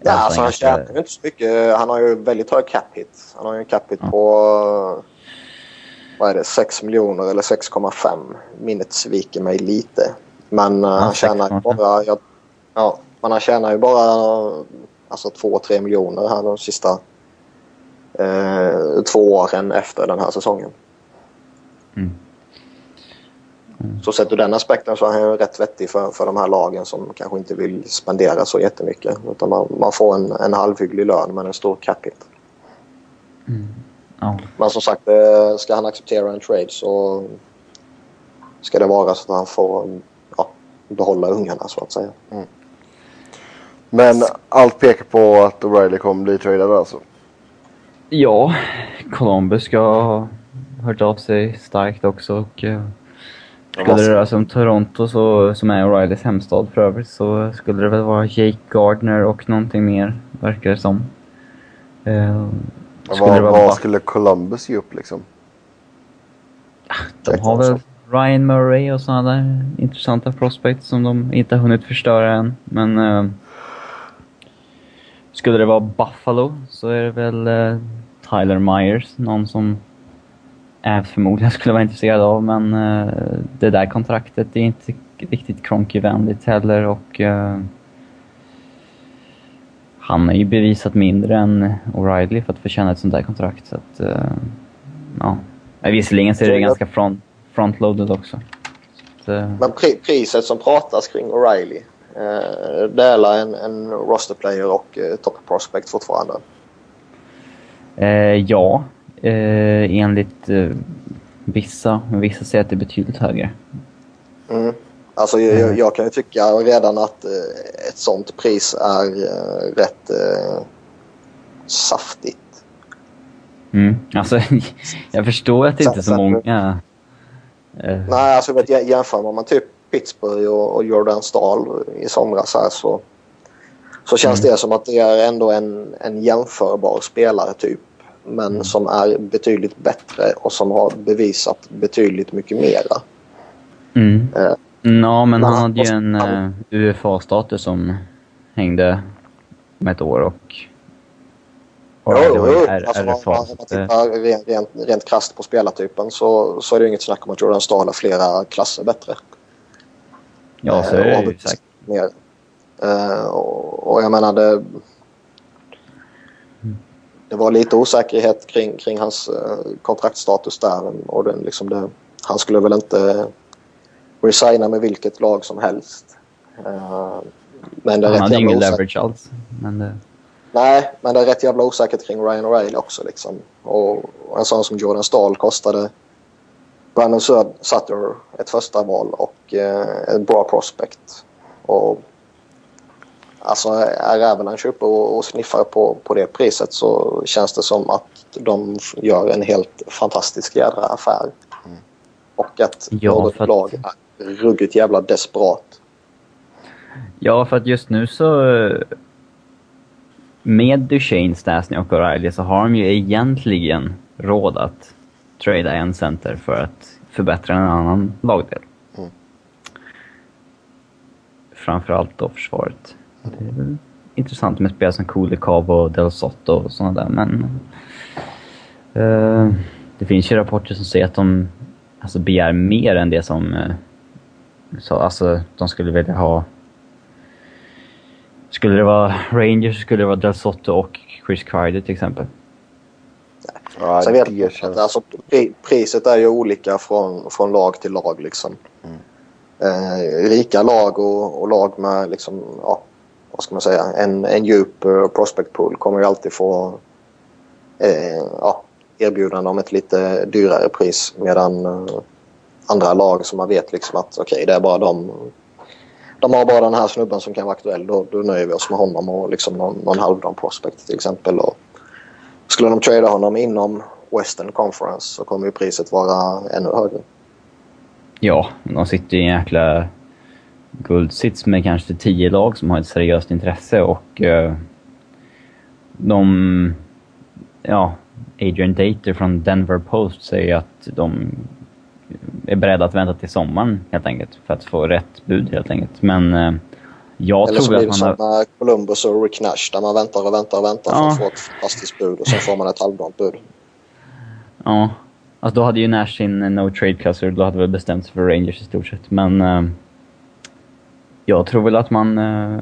Ja, alltså, han tjänar ju inte så mycket. Han har ju väldigt hög cap hit. Han har ju en cap hit ja. på vad är det, 6 miljoner eller 6,5. Minnet sviker mig lite. Men ja, han tjänar ju bara... Ja, ja, men han tjänar ju bara alltså 2-3 miljoner här de sista eh, två åren efter den här säsongen. Mm. Mm. Så sett ur den aspekten så är han ju rätt vettig för, för de här lagen som kanske inte vill spendera så jättemycket. Utan man, man får en, en halvhygglig lön men en stor cap hit. Mm. Oh. Men som sagt, eh, ska han acceptera en trade så ska det vara så att han får ja, behålla ungarna så att säga. Mm. Men allt pekar på att O'Reilly kommer bli tradad alltså? Ja, Columbus ska ha hört av sig starkt också. Och, uh, skulle det röra sig om Toronto, så, som är O'Reillys hemstad för övrigt, så skulle det väl vara Jake Gardner och någonting mer, verkar det som. Uh, vad, vad skulle Columbus ge upp liksom? De har väl Ryan Murray och sådana där intressanta prospects som de inte har hunnit förstöra än. Men uh, skulle det vara Buffalo så är det väl uh, Tyler Myers, någon som Ävs förmodligen skulle vara intresserad av, men uh, det där kontraktet är inte riktigt Cronky-vänligt heller och uh, han har ju bevisat mindre än O'Reilly för att förtjäna ett sånt där kontrakt. Så att, uh, ja. Visserligen så är det ganska front, frontloaded också. Så, men pri priset som pratas kring O'Reilly, uh, det är en, en roster player och uh, top prospect fortfarande? Uh, ja, eh, enligt eh, vissa. Vissa säger att det är betydligt högre. Mm. Alltså jag, mm. jag, kan ju tycka redan att eh, ett sånt pris är eh, rätt eh, saftigt. Mm. Alltså, jag förstår att det inte är så många... Eh. Nej, alltså vet, jämför man typ Pittsburgh och, och Jordan Stahl i somras här så, så känns mm. det som att det är ändå en, en jämförbar spelare typ men mm. som är betydligt bättre och som har bevisat betydligt mycket mera. Mm. Uh, ja, men han hade ju en eh, UFA-status som hängde om ett år och... och jo, jo. Alltså, om man tittar rent, rent, rent krasst på spelartypen så, så är det inget snack om att Jordan Stahl är flera klasser bättre. Ja, så är det ju säkert. Mer. Uh, och, och jag menar det det var lite osäkerhet kring, kring hans eh, kontraktstatus där. Och den, liksom det, han skulle väl inte resigna med vilket lag som helst. Uh, men det är han hade ingen leverage alls. Men det... Nej, men det är rätt jävla osäkert kring Ryan O'Reilly också. Liksom. Och, och en sån som Jordan Stahl kostade Brandon Sutter ett första val och eh, ett bra prospect. Och Alltså är Avalanche uppe och, och sniffar på, på det priset så känns det som att de gör en helt fantastisk jädra affär. Mm. Och att ja, något att... lag är ruggigt jävla desperat. Ja, för att just nu så... Med Duchene, Stasny och O'Reilly så har de ju egentligen råd att trada en center för att förbättra en annan lagdel. Mm. Framförallt då försvaret. Det är väl intressant med spel som Kulikov och Del Sotto och sådana där, men... Uh, det finns ju rapporter som säger att de alltså, begär mer än det som... Uh, så, alltså, de skulle vilja ha... Skulle det vara Rangers skulle det vara Del Sotto och Chris Kreider till exempel. Ja, Sen vet jag att alltså, priset är ju olika från, från lag till lag. Liksom. Mm. Eh, rika lag och, och, lag med liksom, ja, vad ska man säga, en, en djup uh, prospect pool kommer ju alltid få eh, ja, erbjudande om ett lite dyrare pris medan uh, andra lag som man vet liksom att okej okay, det är bara de de har bara den här snubben som kan vara aktuell. Då, då nöjer vi oss med honom och liksom någon, någon halvdan prospect till exempel. Och skulle de trada honom inom Western Conference så kommer ju priset vara ännu högre. Ja, de sitter i en jäkla guldsits med kanske tio lag som har ett seriöst intresse och uh, de... Ja, Adrian Dater från Denver Post säger att de är beredda att vänta till sommaren helt enkelt för att få rätt bud helt enkelt. Men uh, jag Eller så tror blir att det som har... Columbus och Rick Nash där man väntar och väntar och väntar för Ja. att få ett fantastiskt bud och sen får man ett halvdant bud. Ja. Alltså då hade ju Nash sin eh, no trade och då hade väl bestämt sig för Rangers i stort sett. Men eh, jag tror väl att man eh,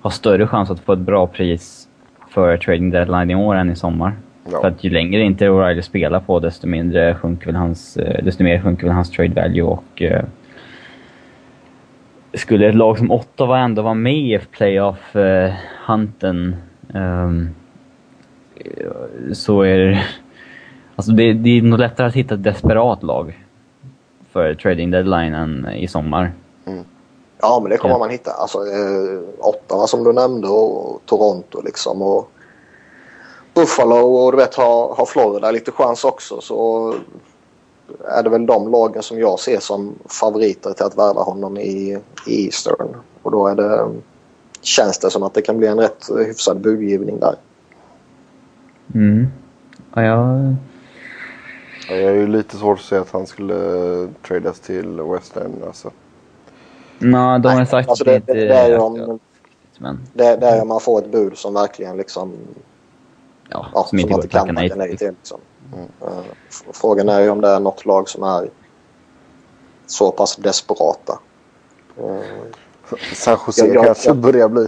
har större chans att få ett bra pris för trading deadline i år än i sommar. Ja. För att ju längre inte O'Reilly spelar på desto mindre sjunker väl hans, eh, desto mer sjunker väl hans trade value och eh, skulle ett lag som Ottawa ändå vara med i playoff-hunten ehm, så är det... Alltså det, det är nog lättare att hitta ett desperat lag för trading deadline än i sommar. Ja, men det kommer Ja. man hitta. Alltså, eh, Ottawa som du nämnde och Toronto liksom. Och Buffalo och du vet har, har Florida lite chans också. Så är det väl de lagen som jag ser som favoriter till att värva honom i, i Eastern. Och då är det, känns det som att det kan bli en rätt hyfsad budgivning där. Mm. Ja, jag... Ja, Jag är ju lite svårt att säga att han skulle eh, tradas till Western. Alltså. Nej, de har sagt alltså att det, det det, inte det är ju om, men det, det är om man får ett bud som verkligen liksom ja, ja, som som inte man går inte kan tacka nej tacka nej till. till. Liksom. F- Frågan är ju om det är något lag som är så pass desperata. Eh, San Jose Ja, ja, kanske ja. börjar bli.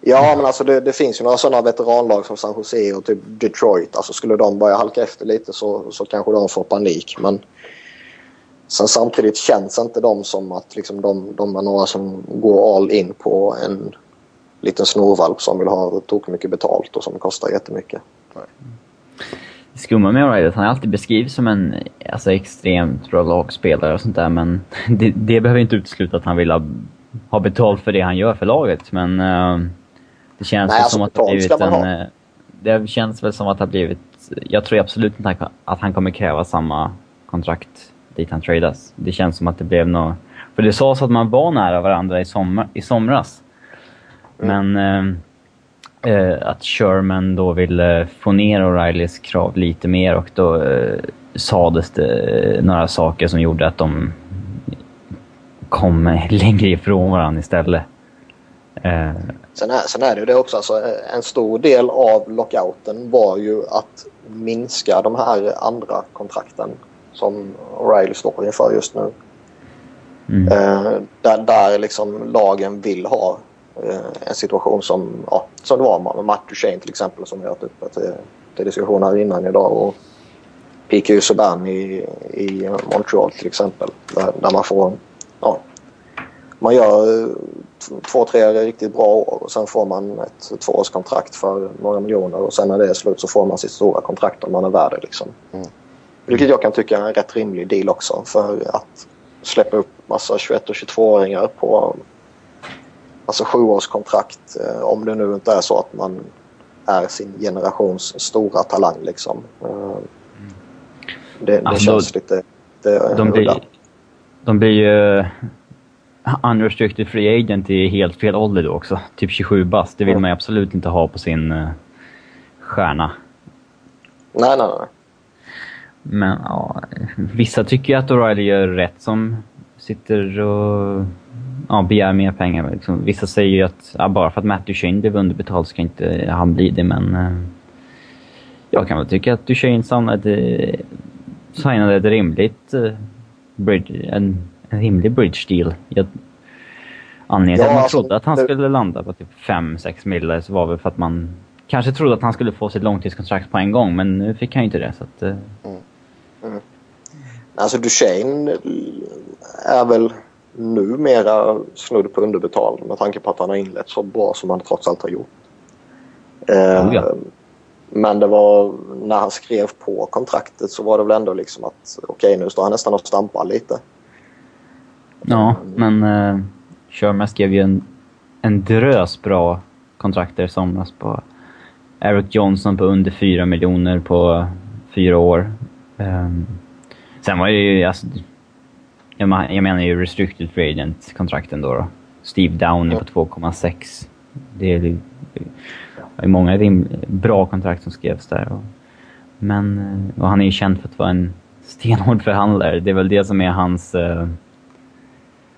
Ja, men alltså det, det finns ju några sådana veteranlag som San Jose och typ Detroit. Alltså skulle de börja halka efter lite så, så kanske de får panik. Men sen samtidigt känns inte de som att liksom de, de är några som går all in på en liten snorvalp som vill ha tok mycket betalt och som kostar jättemycket. Det skumma med att han alltid beskrivs som en alltså, extremt bra lagspelare och sånt där, men det, det behöver inte utesluta att han vill ha, ha betalt för det han gör för laget. Men eh, det känns Nej, väl alltså som att det har blivit en... eh, Det känns väl som att det har blivit... Jag tror absolut inte att han kommer kräva samma kontrakt dit han tradas. Det känns som att det blev något... För det sades att man var nära varandra i, sommar, i somras. Men eh, eh, att Sherman då ville få ner O'Reillys krav lite mer och då eh, sades det några saker som gjorde att de kom längre ifrån varandra istället. Eh, Sen är, sen är det ju det också. Alltså, en stor del av lockouten var ju att minska de här andra kontrakten som O'Reilly står inför just nu. mm. Eh, där, där liksom lagen vill ha eh, en situation som, ja, som det var med Matt Duchene till exempel som vi har haft uppe till, till diskussion här innan idag. Och PQ Subban i, i Montreal till exempel. Där, där man får, ja, man gör eh, två, tre riktigt bra år och sen får man ett tvåårskontrakt för några miljoner och sen när det är slut så får man sitt stora kontrakt om man är värd det. Liksom. Mm. Vilket jag kan tycka är en rätt rimlig deal också för att släppa upp massa 21 och 22-åringar på alltså sjuårskontrakt eh, om det nu inte är så att man är sin generations stora talang liksom. Eh, Det, det Alltså, känns lite, lite de, udda. blir, de blir ju unrestricted free agent i helt fel ålder då också. Typ 27 bast. Det vill Mm. man ju absolut inte ha på sin eh, stjärna. Nej, nej, nej. Men ja, vissa tycker ju att O'Reilly gör rätt som sitter och ja, begär mer pengar. Liksom. Vissa säger ju att ja, bara för att Matt Duchene blev underbetald ska inte han bli det, men eh, jag kan väl tycka att Duchene signade, signade ett rimligt eh, bridge, en, en rimlig bridge deal. Jag, anledningen till Ja, att man alltså, trodde att han det- skulle landa på typ 5-6 miljoner så var väl för att man kanske trodde att han skulle få sitt långtidskontrakt på en gång, men nu fick han ju inte det. Så att, eh, Alltså Duchene är väl numera snudd på underbetald med tanke på att han har inlett så bra som han trots allt har gjort. Eh, Oh ja. Men det var när han skrev på kontraktet så var det väl ändå liksom att okej nu står han nästan och stampar lite. Ja, men uh, Sherman skrev ju en, en drös bra kontrakter i somras på Eric Johnson på under 4 miljoner på fyra år. Um, sen var det ju... Alltså, jag, menar ju restricted free agent-kontrakten då, då. Steve Downey på 2,6. Det är, det är många bra kontrakt som skrevs där. Och, men och han är ju känd för att vara en stenhård förhandlare. Det är väl det som är hans... Uh,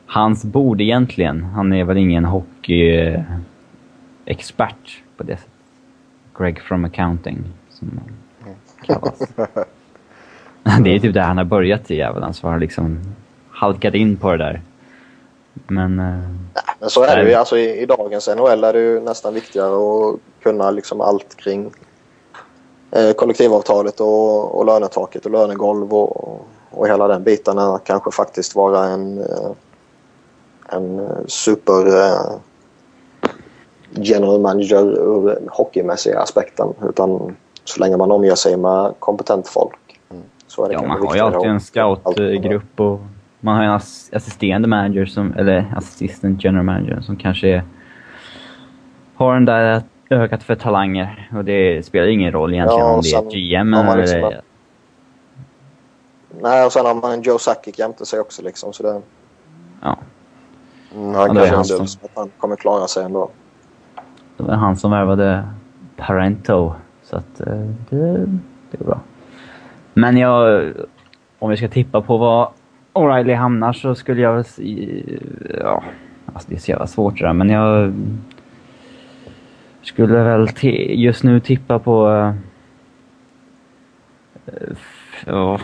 hans bord egentligen. Han är väl ingen hockeyexpert på det sättet. Greg from accounting, som kallas. det är typ där han har börjat i jäveln, så har han liksom halkat in på det där. Men... Uh, men så är det ju. Alltså, i, I dagens NHL är det ju nästan viktigare att kunna liksom allt kring eh, kollektivavtalet och, och lönetaket och lönegolv och, och hela den biten. Än att kanske faktiskt vara en, eh, en eh, super eh, general manager ur hockeymässiga aspekten. Utan så länge man omger sig med kompetent folk. Så ja, man har ju alltid en scoutgrupp och man har en assisterande manager, som, eller assistant general manager, som kanske är, har den där ögat för talanger. Och det spelar ingen roll egentligen ja, om det är GM eller... Liksom Nej, och sen har man en Joe Sakic jämte sig också liksom, så det... Ja. Mm, han ja, kanske som... att han kommer klara sig ändå. Det var han som värvade Parento, så att eh, det, det är bra. Men jag... Om vi ska tippa på vad O'Reilly hamnar så skulle jag väl... Ja, alltså det är så jävla svårt det där, men jag skulle väl just nu tippa på... Uh,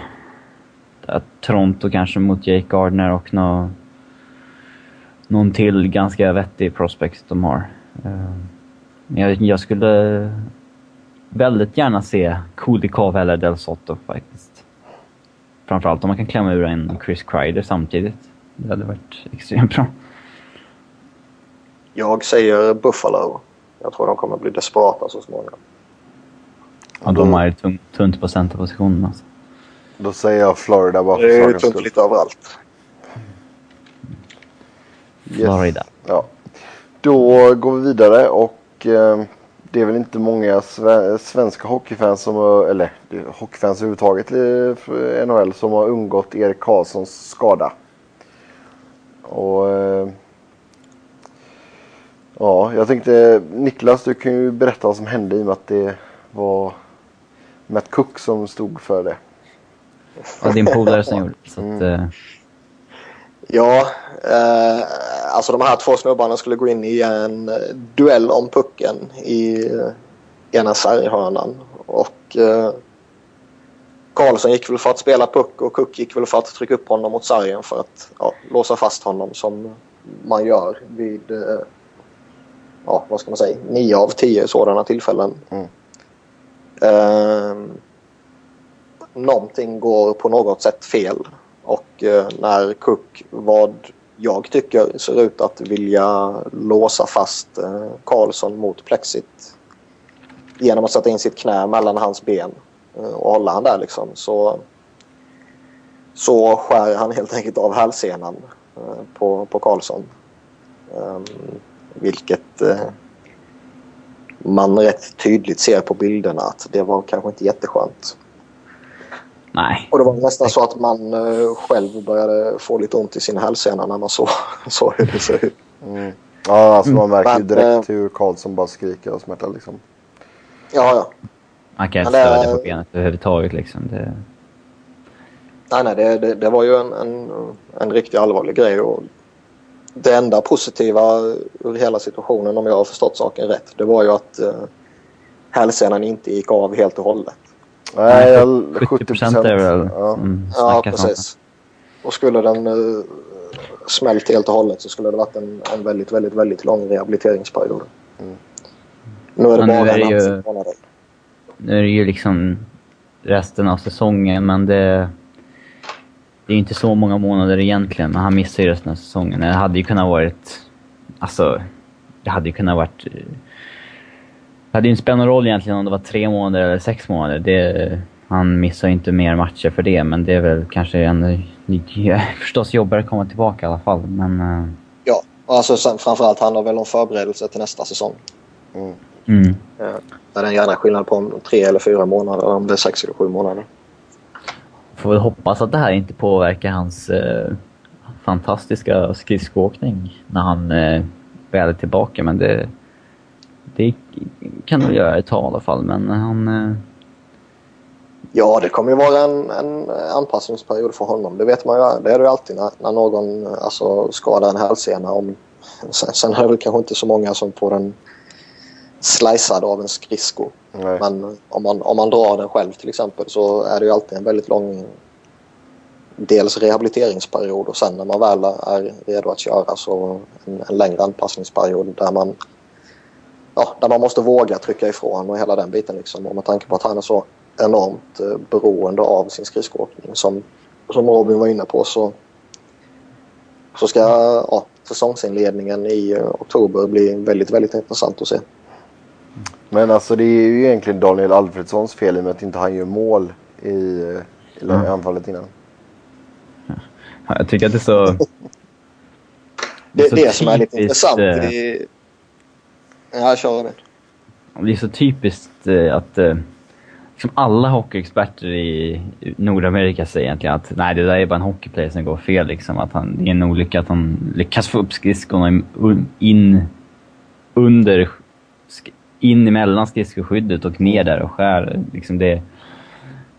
ja, Toronto kanske mot Jake Gardner och nå, någon till ganska vettig prospect de har. Uh, jag, jag skulle väldigt gärna se Kulikov eller Del Sotto faktiskt. Framförallt om man kan klämma ur en Chris Kreider samtidigt. Det hade varit extremt bra. Jag säger Buffalo. Jag tror de kommer bli desperata så småningom. Ja, de är tunt, tunt på centerpositionen alltså. Då säger jag Florida bara för Det är ju tunt lite överallt. Yes. Florida. Ja. Då går vi vidare och eh, det är väl inte många svenska hockeyfans som eller hockeyfans överhuvudtaget i NHL som har undgått Erik Karlssons skada. Och eh, ja, jag tänkte Niklas, du kan ju berätta vad som hände i och med att det var Matt Cook som stod för det. Ja, din polare som gjorde det. Mm. Ja, eh, alltså de här två snubbarna skulle gå in i en eh, duell om pucken i eh, ena sarghörnan. Och eh, Karlsson gick väl för att spela puck och Cook gick väl för att trycka upp honom mot sargen för att ja, låsa fast honom som man gör vid eh, ja, vad ska man säga, nio av tio sådana tillfällen. Mm. Eh, någonting går på något sätt fel och eh, när Cook, vad jag tycker, ser ut att vilja låsa fast eh, Karlsson mot plexit genom att sätta in sitt knä mellan hans ben eh, och hålla han där liksom så, så skär han helt enkelt av hälsenan på, på Karlsson. Ehm, vilket man rätt tydligt ser på bilderna att det var kanske inte jätteskönt. Nej. Och det var nästan så att man uh, själv började få lite ont i sin hälsena när man såg så hur det såg ut. Mm. Ja, alltså man märker ju direkt uh, hur Karlsson bara skriker och smärtar liksom. Ja, ja. Man kan inte stödja på benet överhuvudtaget liksom. Det... Nej, nej, det, det, det var ju en, en, en riktigt allvarlig grej. Och det enda positiva ur hela situationen, om jag har förstått saken rätt, det var ju att uh, hälsenan inte gick av helt och hållet. Nej, 70 procent är väl ja. ja, precis. Och skulle den uh, smält helt och hållet så skulle det varit en, en väldigt, väldigt, väldigt lång rehabiliteringsperiod. Mm. Nu är det men bara en ju, månader. Nu är det ju liksom resten av säsongen, men det... Det är inte så många månader egentligen, men han missar ju resten av säsongen. Det hade ju kunnat varit... Alltså, det hade ju kunnat varit det hade ju inte spelat någon roll egentligen om det var tre månader eller sex månader. Det, han missar inte mer matcher för det, men det är väl kanske en förstås jobbare att komma tillbaka i alla fall. Men, uh... Ja, alltså sen, framförallt handlar det väl om förberedelse till nästa säsong. Mm. Mm. Eh, Där det är en jävla skillnad på om tre eller fyra månader, eller om det är sex eller sju månader. Får väl hoppas att det här inte påverkar hans eh, fantastiska skridskoåkning när han eh, väl är tillbaka. Men det, det kan nog göra ett tag i alla fall. Men han... Eh, Ja, det kommer ju vara en, en anpassningsperiod för honom. Det vet man ju. Det är det ju alltid när, när någon alltså, skadar en hälsena. Om, sen, sen är det väl kanske inte så många som får den slicead av en skridsko. Nej. Men om man, om man drar den själv till exempel så är det ju alltid en väldigt lång dels rehabiliteringsperiod och sen när man väl är redo att köra så en, en längre anpassningsperiod där man, ja, där man måste våga trycka ifrån och hela den biten. Liksom. Och med tanke på att han är så enormt eh, beroende av sin skridskoåkning som, som Robin var inne på så, så ska ja, säsongsinledningen i eh, oktober bli väldigt, väldigt intressant att se. Men alltså det är ju egentligen Daniel Alfredssons fel i och med att inte han gör mål i, i Mm. anfallet innan. ja, jag tycker att det är så... Det, Så det som är lite intressant i... Ja, kör det. Det är så typiskt eh, att liksom alla hockeyexperter i Nordamerika säger egentligen att nej, det där är bara en hockeyplayer som går fel. Liksom. Att han, det är en olycka att han lyckas få upp skridskorna in, under, in emellan skridskoskyddet och ner där och skär. Liksom det,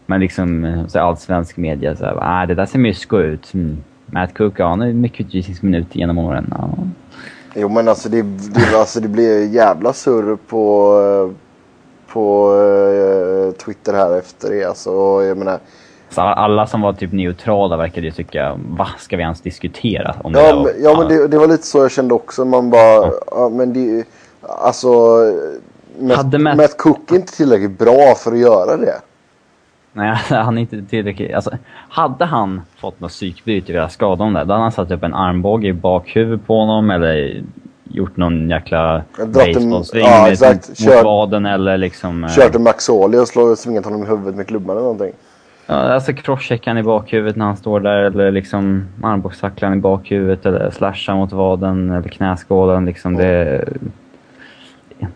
men liksom eh, så här allsvensk media så här, ah, det där ser mysko ut. Mm. Matt Cook, ja, han har mycket utvisningsminuter genom åren. Ja. Jo men alltså det, det, alltså det blir jävla surr på, på eh, Twitter här efter det. Alltså, jag menar, Så alla som var typ neutrala verkade ju tycka, va, ska vi ens diskutera om det ja, där? men, ja men det, det var lite så jag kände också. Man bara, ja. men det alltså Matt, Matt- Matt Cook är inte tillräckligt bra för att göra det. Nej, han är inte tillräckligt... Alltså, hade han fått något psykbryt i deras skada om det, då hade han satt upp en armbåge i bakhuvudet på honom eller gjort någon jäkla baseballsving ja, exakt. mot Kört- vaden eller liksom... eh, Kört en Maxoli och slå, svingat honom i huvudet med klubban eller någonting. Ja, alltså crosschecka han i bakhuvudet när han står där eller liksom armbågstackla han i bakhuvudet eller slasha mot vaden eller knäskålen. Liksom det...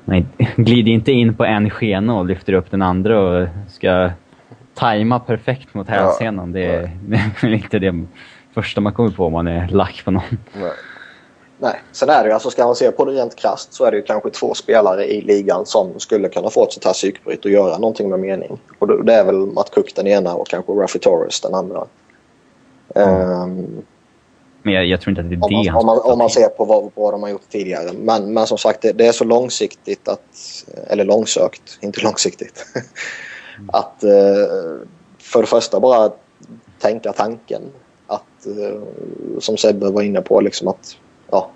Nej, glid inte in på en skena och lyfter upp den andra och ska tajma perfekt mot hälsenan. Det, är- det är väl inte det första man kommer på om man är lack på någon. Nej. Nej, sen är det ju, alltså ska man se på det rent krasst så är det ju kanske två spelare i ligan som skulle kunna få ett sånt här psykbryt och göra någonting med mening. Och det- det är väl Matt Cook den ena och kanske Raffy Torres den andra. Ehm, Men jag, jag tror inte att det är om, det man, han om, man, om man ser på vad, vad de har gjort tidigare. Men, men som sagt, det, det är så långsiktigt att... Eller långsökt, inte långsiktigt. att eh, för det första bara tänka tanken. Att, eh, som Sebbe var inne på, liksom att ja,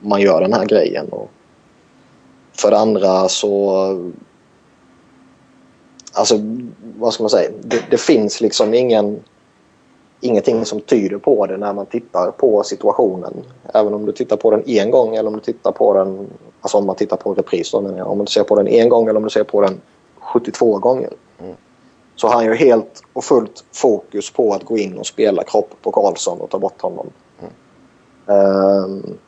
man gör den här grejen. Och för det andra så... Alltså, vad ska man säga? Det, det finns liksom ingen ingenting som tyder på det när man tittar på situationen. Även om du tittar på den en gång eller om du tittar på den, alltså om man tittar på en repris då menar jag. Om du ser på den en gång eller om du ser på den 72 gånger. Så har han ju helt och fullt fokus på att gå in och spela kropp på Karlsson och ta bort honom. Ehm,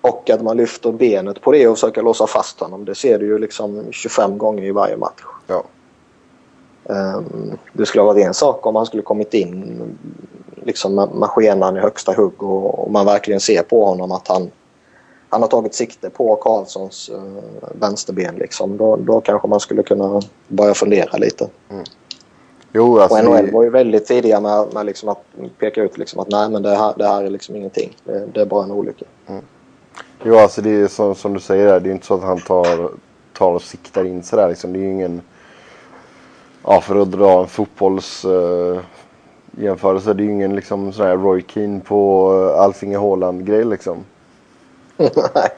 och att man lyfter benet på det och försöker låsa fast honom. Det ser du ju liksom 25 gånger i varje match. Ja. Um, det skulle ha varit en sak om han skulle kommit in liksom med, med skenan i högsta hugg och, och man verkligen ser på honom att han, han har tagit sikte på Karlssons uh, vänsterben. Liksom. Då, då kanske man skulle kunna börja fundera lite. Jo alltså. och NHL det- var ju väldigt tidiga med, med liksom att peka ut liksom att nej men det här, det här är liksom ingenting. Det, det är bara en olycka. Jo, alltså det är som, som du säger där. Det är inte så att han tar, tar och siktar in sådär liksom. Det är ju ingen... Ja, för att dra en fotbolls... eh, jämförelse. Det är ju ingen liksom sån här Roy Keane på uh, Alfinge Haaland grej liksom. nej,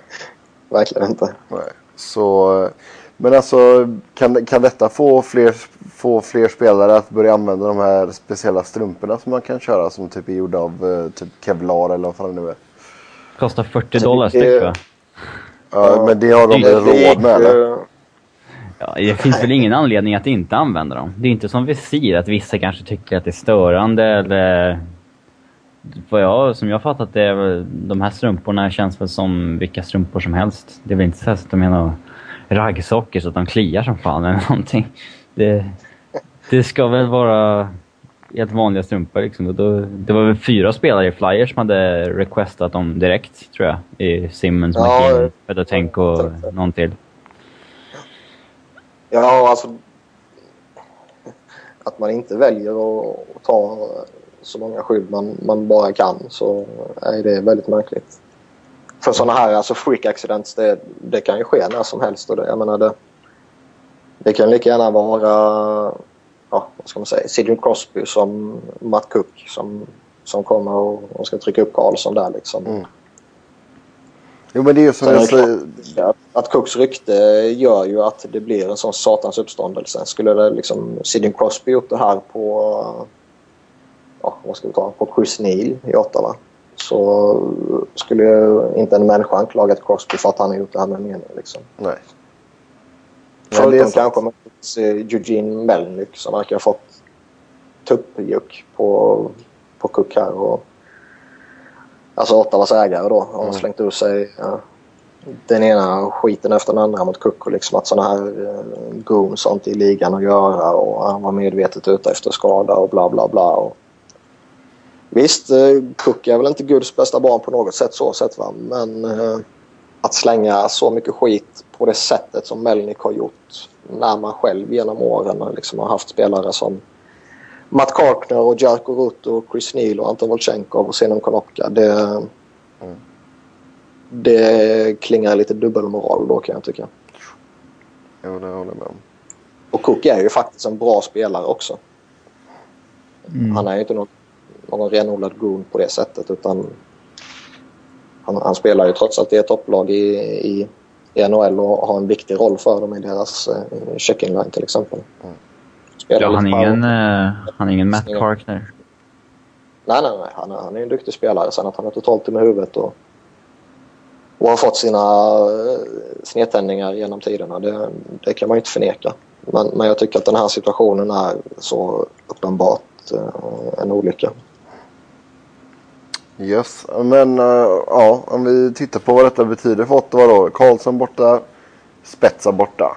verkligen inte. Nej. Så, eh, men alltså kan, kan detta få fler, få fler spelare att börja använda de här speciella strumporna som man kan köra som typ är gjorda av eh, typ Kevlar eller vad fan det nu är? Kostar 40 Alltså, dollar styck va? Ja, men det har de väl råd med eller? ju- Ja, det finns väl ingen anledning att inte använda dem. Det är inte som visir, att vissa kanske tycker att det är störande eller... Vad jag, som jag fattat det, är de här strumporna känns väl som vilka strumpor som helst. Det är väl inte så att de är något raggsockor så att de kliar som fan eller någonting. Det, det ska väl vara helt vanliga strumpor. Liksom. Då, det var väl fyra spelare i Flyers som hade requestat dem direkt, tror jag. I Simmons, Ja, McKinnon, Fedotenko och någon till. Ja, alltså... Att man inte väljer att ta så många skydd man, man bara kan så är det väldigt märkligt. För sådana här alltså freak accidents, det, det kan ju ske när som helst. Och det, jag menar det, det kan lika gärna vara ja, vad ska man säga, Sidney Crosby som Matt Cook som, som kommer och, och ska trycka upp Karlsson där liksom. Mm. Jo men det är ju som jag säger. Ja, att Cooks rykte gör ju att det blir en sån satans uppståndelse. Skulle det liksom Sidney Crosby gjort det här på, ja, vad ska vi ta, på Chris Neal i Ottawa så skulle ju inte en människa anklagat Crosby för att han har gjort det här med mening. Liksom. Nej. Förutom kanske med Eugene Melnyk som verkar ha fått tuppjuck på, på Cook här. Och, alltså Ottawas ägare då har Mm. slängt ur sig ja, den ena skiten efter den andra mot Cook och liksom att sådana här eh, goons har inte i ligan att göra och han var medvetet ute efter skada och bla bla bla. Och, visst, eh, Cook är väl inte Guds bästa barn på något sätt så sett va men eh, att slänga så mycket skit på det sättet som Melnick har gjort när man själv genom åren liksom har haft spelare som Matt Karkner och Jarko Rutt och Chris Neal och Anton Volchenkov och Zenon Konopka. Det, det klingar lite dubbelmoral då kan jag tycka. Jo, det håller jag med om. Och Cook är ju faktiskt en bra spelare också. Mm. Han är ju inte någon, någon renodlad goon på det sättet utan han, han spelar ju trots allt i ett topplag i, i, i NHL och har en viktig roll för dem i deras eh, checking line till exempel. Spelar Ja, han är ingen, eh, han är ingen Matt. Karkner. Nej, nej, nej. Han är, han är en duktig spelare. Sen att han är totalt i huvudet och, och har fått sina eh, snedtändningar genom tiderna, det, det kan man ju inte förneka. Men, men jag tycker att den här situationen är så uppenbart eh, en olycka. Yes, men eh, ja, om vi tittar på vad detta betyder för Ottawa då. Karlsson borta, Spetsa borta.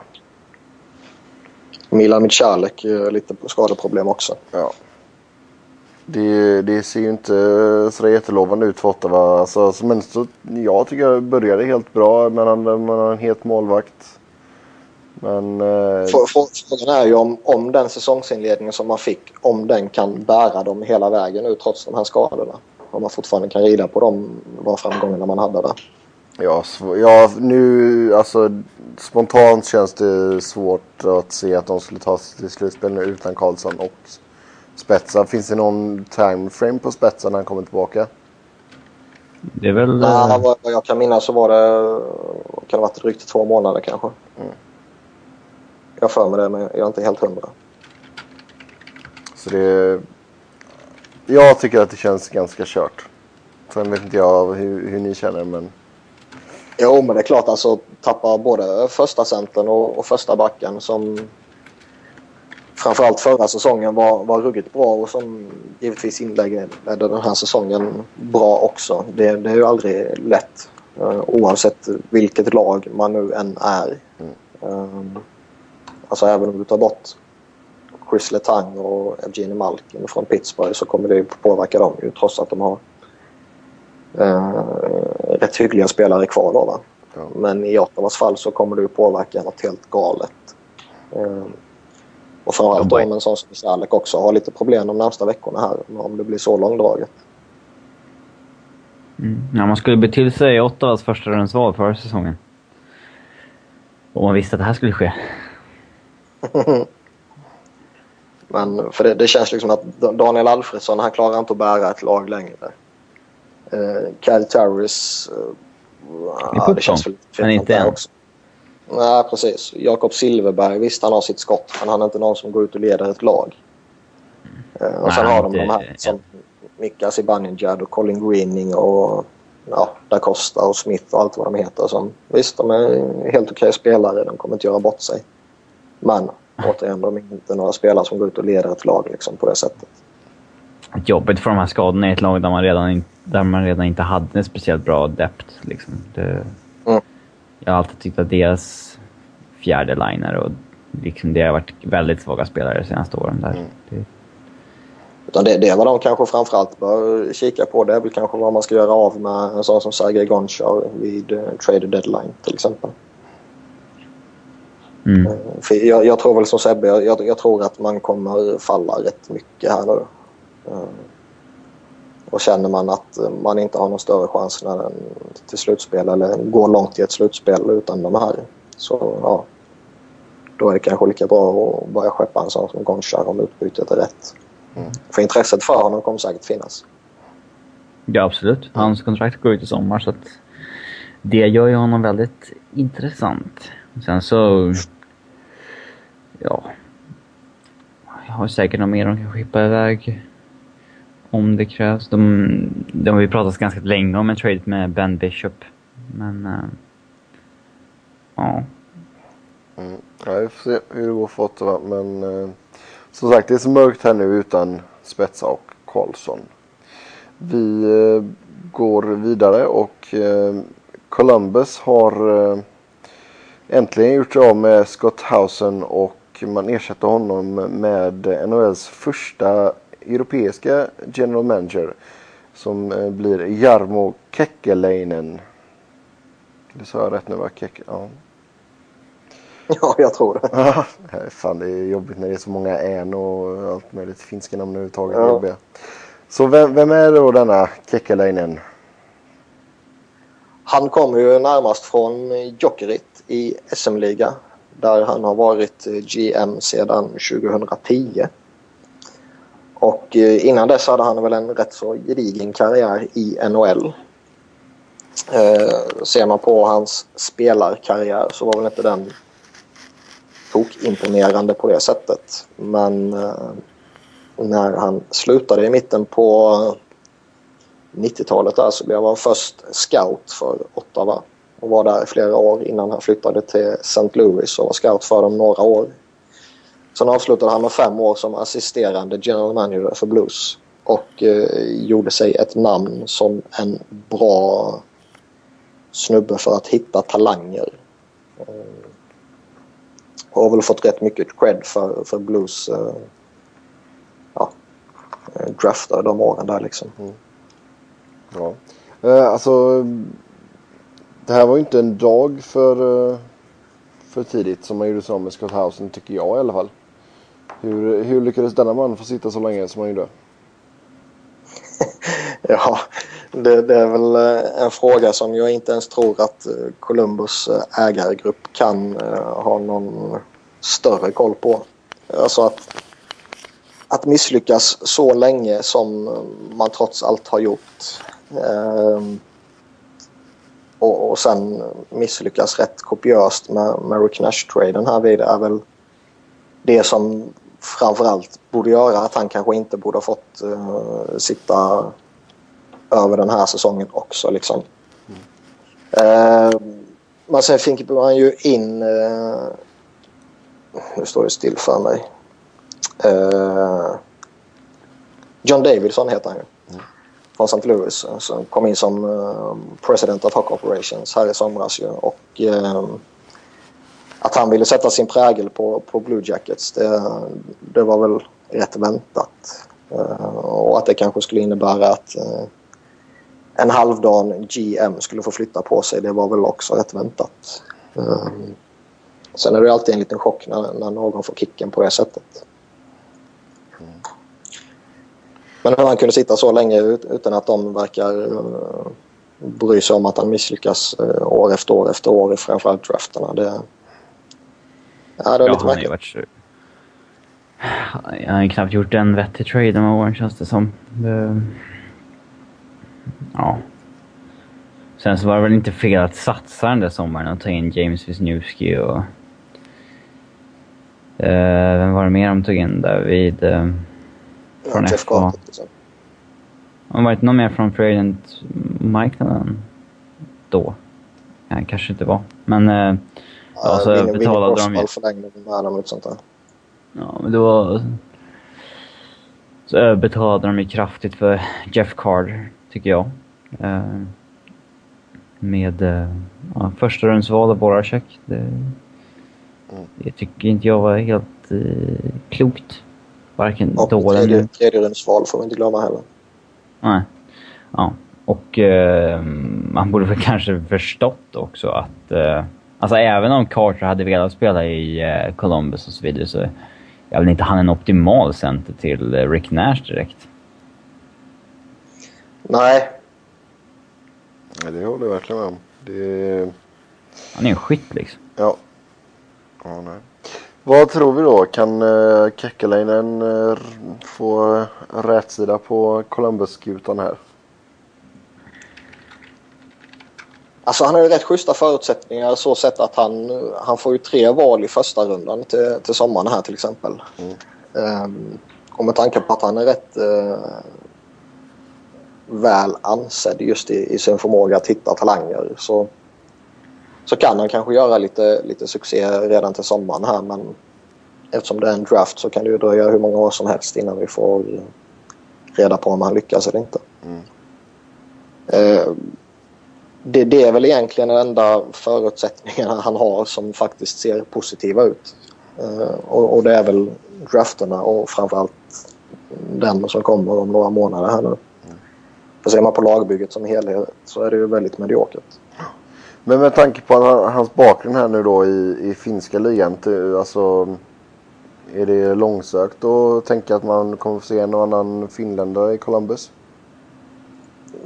Milan Michalek är lite skadeproblem också. Ja. Det, det ser ju inte så jättelovande ut för Ottawa. Alltså, så- men så, jag tycker det började helt bra. Men han, man har en het målvakt. Men... Eh, Frå- frå- Frågan är ju om, om den säsongsinledningen som man fick, om den kan bära dem hela vägen nu trots de här skadorna. Om man fortfarande kan rida på de framgångarna man hade där. ja, ja, nu alltså spontant känns det svårt att se att de skulle ta sig till slutspel nu utan Karlsson och Spetsa. Finns det någon time frame på Spetsa när han kommer tillbaka? Det är väl... Nej, eh, vad vad jag kan minnas så var det, kan det ha varit drygt två månader kanske. Mm. Jag har för mig det men jag är inte helt hundra. Så det... Jag tycker att det känns ganska kört. Sen vet inte jag hur, hur ni känner men... Jo men det är klart alltså tappa både första centern och, och första backen som framförallt förra säsongen var, var ruggigt bra och som givetvis inledde den här säsongen bra också. Det, det är ju aldrig lätt eh, oavsett vilket lag man nu än är. Mm. Um, alltså även om du tar bort Chris Letang och Evgeni Malkin från Pittsburgh så kommer det påverka dem ju trots att de har eh, rätt hyggliga spelare kvar då. Va? Ja. Men i Ottawas fall så kommer det påverka något helt galet. Eh, och framförallt om en sån som Salek också har lite problem de närmsta veckorna här. Om det blir så långdraget. Mm. Ja, man skulle bli till sig Ottawas första rundsval förra säsongen. Och man visste att det här skulle ske. Men för det, det känns liksom att Daniel Alfredsson han klarar inte att bära ett lag längre. Eh, Cal Terris... Eh, ja, det känns väl men inte än. också. Nej, precis. Jakob Silverberg, visst han har sitt skott men han är inte någon som går ut och leder ett lag. Eh, och sen Nej, har de de här som Mika Zibanejad och Colin Greening och ja, Da Costa och Smith och allt vad de heter. Som, visst, de är helt okej spelare. De kommer inte göra bort sig. Men återigen, de är inte några spelare som går ut och leder ett lag liksom, på det sättet. Jobbigt för de här skadorna i ett lag där man redan, in, där man redan inte hade en speciellt bra depth. Liksom. Det, Mm. Jag har alltid tyckt att deras fjärde liner och liksom det har varit väldigt svaga spelare de senaste åren där. Mm. Det... Utan det, det är vad de kanske framförallt bör kika på. Det är väl kanske vad man ska göra av med en sån som Sergej Gonchar vid uh, trade deadline till exempel. Mm. För jag, jag, tror väl som Sebbe, jag, jag, tror att man kommer falla rätt mycket här nu. Uh, och känner man att man inte har någon större chans när den, till slutspel eller går långt i ett slutspel utan de här så ja, då är det kanske lika bra att börja skeppa en sån som Gonchar om utbytet är rätt. Mm. För intresset för honom kommer säkert finnas. Ja, absolut. Hans kontrakt går ut i sommar så att det gör ju honom väldigt intressant. Sen så... Ja... Jag har säkert något mer de kan skippa iväg. Om det krävs. De, de har ju pratat ganska länge om en trade med Ben Bishop. Men... Äh, ja. Mm. Ja, vi får se hur det går för Ottawa. Men uh, som sagt, det är så mörkt här nu utan Spetsa och Karlsson. Vi uh, går vidare och uh, Columbus har äntligen gjort sig av med Scott Housen och man ersätter honom med NHLs första europeiska general manager som blir Jarmo Kekkeläinen. Det sa jag rätt nu va? Kek ja. Ja, jag tror det. Fan det är jobbigt när det är så många än och allt möjligt finska namn överhuvudtaget. Ja. Så vem, vem, är då denna Kekkeläinen? Han kommer ju närmast från Jokerit i SM-liga där han har varit eh, GM sedan 2010. Och eh, innan dess hade han väl en rätt så gedigen karriär i NHL. Eh, ser man på hans spelarkarriär så var väl inte den imponerande på det sättet. Men eh, när han slutade i mitten på 90-talet där så blev han först scout för Ottawa och var där i flera år innan han flyttade till St. Louis och var scout för dem några år. Sen avslutade han med fem år som assisterande general manager för Blues och eh, gjorde sig ett namn som en bra snubbe för att hitta talanger. Eh, och har väl fått rätt mycket cred för, för Blues eh, ja, eh, drafter de åren där liksom. Mm. Ja. Eh, alltså det här var ju inte en dag för, eh, för tidigt som man gjorde sig av med Scott Housen tycker jag i alla fall. Hur, hur lyckades denna man få sitta så länge som han gjorde? ja, det, det, är väl eh, en fråga som jag inte ens tror att eh, Columbus ägargrupp kan ha någon större koll på. Alltså att, att misslyckas så länge som man trots allt har gjort. Eh, och, och sen misslyckas rätt kopiöst med, med Rick Nash-traden här vid är väl det som framförallt borde göra att han kanske inte borde ha fått uh, sitta över den här säsongen också. Liksom. Mm. Uh, men sen fick man ju in uh, nu står det still för mig. John Davidson heter han ju. Från St. Louis. Eh, som kom in som eh, President of Hockey Operations här i somras ju. Och eh, att han ville sätta sin prägel på, på Blue Jackets det, det var väl rätt väntat. och att det kanske skulle innebära att en halvdan GM skulle få flytta på sig det var väl också rätt väntat. Sen är det alltid en liten chock när, när någon får kicken på det sättet. Mm. Men hur han kunde sitta så länge utan att de verkar uh, bry sig om att han misslyckas uh, år efter år efter år i framförallt drafterna. Det, ja, det är ja, lite märkligt. Varit... Jag har knappt gjort en vettig trade de här åren känns det som. Det... Ja. Sen så var det väl inte fel att satsa den där sommaren och ta in James Wisniewski och Uh, vem var det mer de tog in där vid... Uh, från? Har liksom. det varit någon mer från Free Agent-marknaden då? Ja, kanske inte var. Men... Uh, ja, så Vinnie, betalade Vinnie de förlängde med honom och sånt där. Ja, men det var... Så överbetalade de ju kraftigt för Jeff Carter, tycker jag. Uh, med uh, ja, första rundsval av Boracek. Det Mm. Det tycker inte jag var helt eh, klokt. Varken och då eller tredje, tredje rundsval får vi inte glömma heller. Nej. Ja. Och eh, man borde väl kanske förstått också att... Eh, alltså även om Carter hade velat spela i eh, Columbus och så vidare så är väl inte han en optimal center till eh, Rick Nash direkt. Nej. Nej, det håller jag verkligen med om. Det... Han är en skytt liksom. Ja. ja nej. Vad tror vi då? Kan uh, Kekkelainen uh, få rätsida på Columbus-skutan här? Alltså han har ju rätt schyssta förutsättningar så sett att han, han får ju tre val i första rundan till, till sommaren här till exempel. Mm. Um, och med tanke på att han är rätt uh, väl ansedd just i, i, sin förmåga att hitta talanger så, så kan han kanske göra lite, lite succé redan till sommaren här men eftersom det är en draft så kan det ju dröja hur många år som helst innan vi får reda på om han lyckas eller inte. Mm. Uh, det, det, är väl egentligen den enda förutsättningen han har som faktiskt ser positiva ut. Uh, och, och, det är väl drafterna och framförallt den som kommer om några månader här nu. Mm. För ser man på lagbygget som helhet så är det ju väldigt mediokert. Men med tanke på hans bakgrund här nu då i, i finska ligan. Alltså, är det långsökt att tänka att man kommer få se en och annan finländare i Columbus?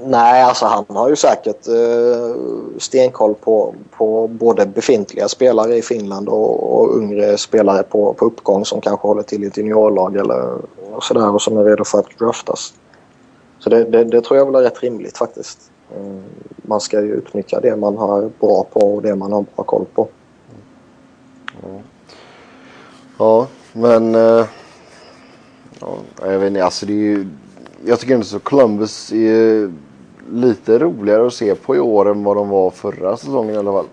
Nej, alltså han har ju säkert eh, stenkoll på, på både befintliga spelare i Finland och, och yngre spelare på, på uppgång som kanske håller till i ett juniorlag eller sådär och som är redo för att draftas. Så det, det, det tror jag väl är rätt rimligt faktiskt. Eh, man ska ju utnyttja det man har bra på och det man har bra koll på. Ja, ja men... Eh, ja, jag vet inte, alltså det är ju... Jag tycker ändå så Columbus är lite roligare att se på i år än vad de var förra säsongen i alla fall.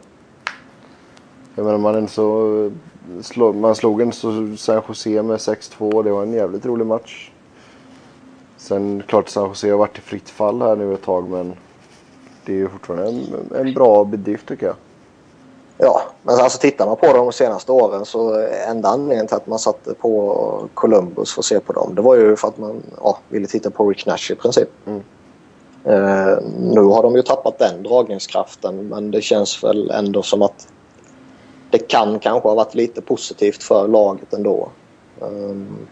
Jag menar man inte så, man slog en så San Jose med 6-2. Det var en jävligt rolig match. Sen klart San Jose har varit i fritt fall här nu ett tag men det är ju fortfarande en, en bra bedrift tycker jag. Ja, men alltså tittar man på de senaste åren så enda anledningen till att man satte på Columbus för att se på dem det var ju för att man ja, ville titta på Rick Nash i princip. Mm. Uh, nu har de ju tappat den dragningskraften men det känns väl ändå som att det kan kanske ha varit lite positivt för laget ändå. Um,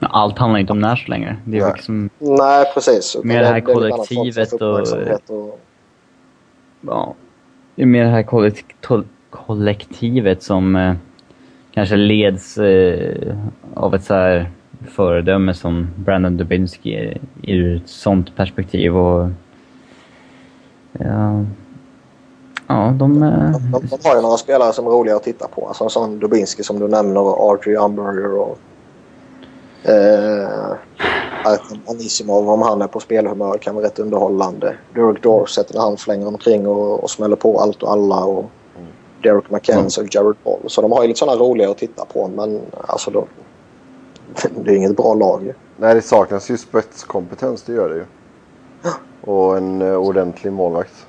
allt handlar inte om Nash längre. Det är nej. Liksom nej, precis. Mer det här det, kollektivet och... och... Ja. Det är mer det här kollektivet som eh, kanske leds eh, av ett så här föredöme som Brandon Dubinsky ur ett sånt perspektiv. Och, ja, ja, de, eh, de, de, de har ju några spelare som är roliga att titta på. Alltså en sån Dubinsky som du nämner och Archie Umberger och eh, Anisimov om han är på spelhumör kan vara rätt underhållande. Derek Dorset när han flänger omkring och, och smäller på allt och alla. Och Derek McKenzie och Jared Ball. Så de har ju lite sådana roliga att titta på men alltså då, det är inget bra lag. Nej, det saknas ju spetskompetens, det gör det ju. Och en uh, ordentlig målvakt.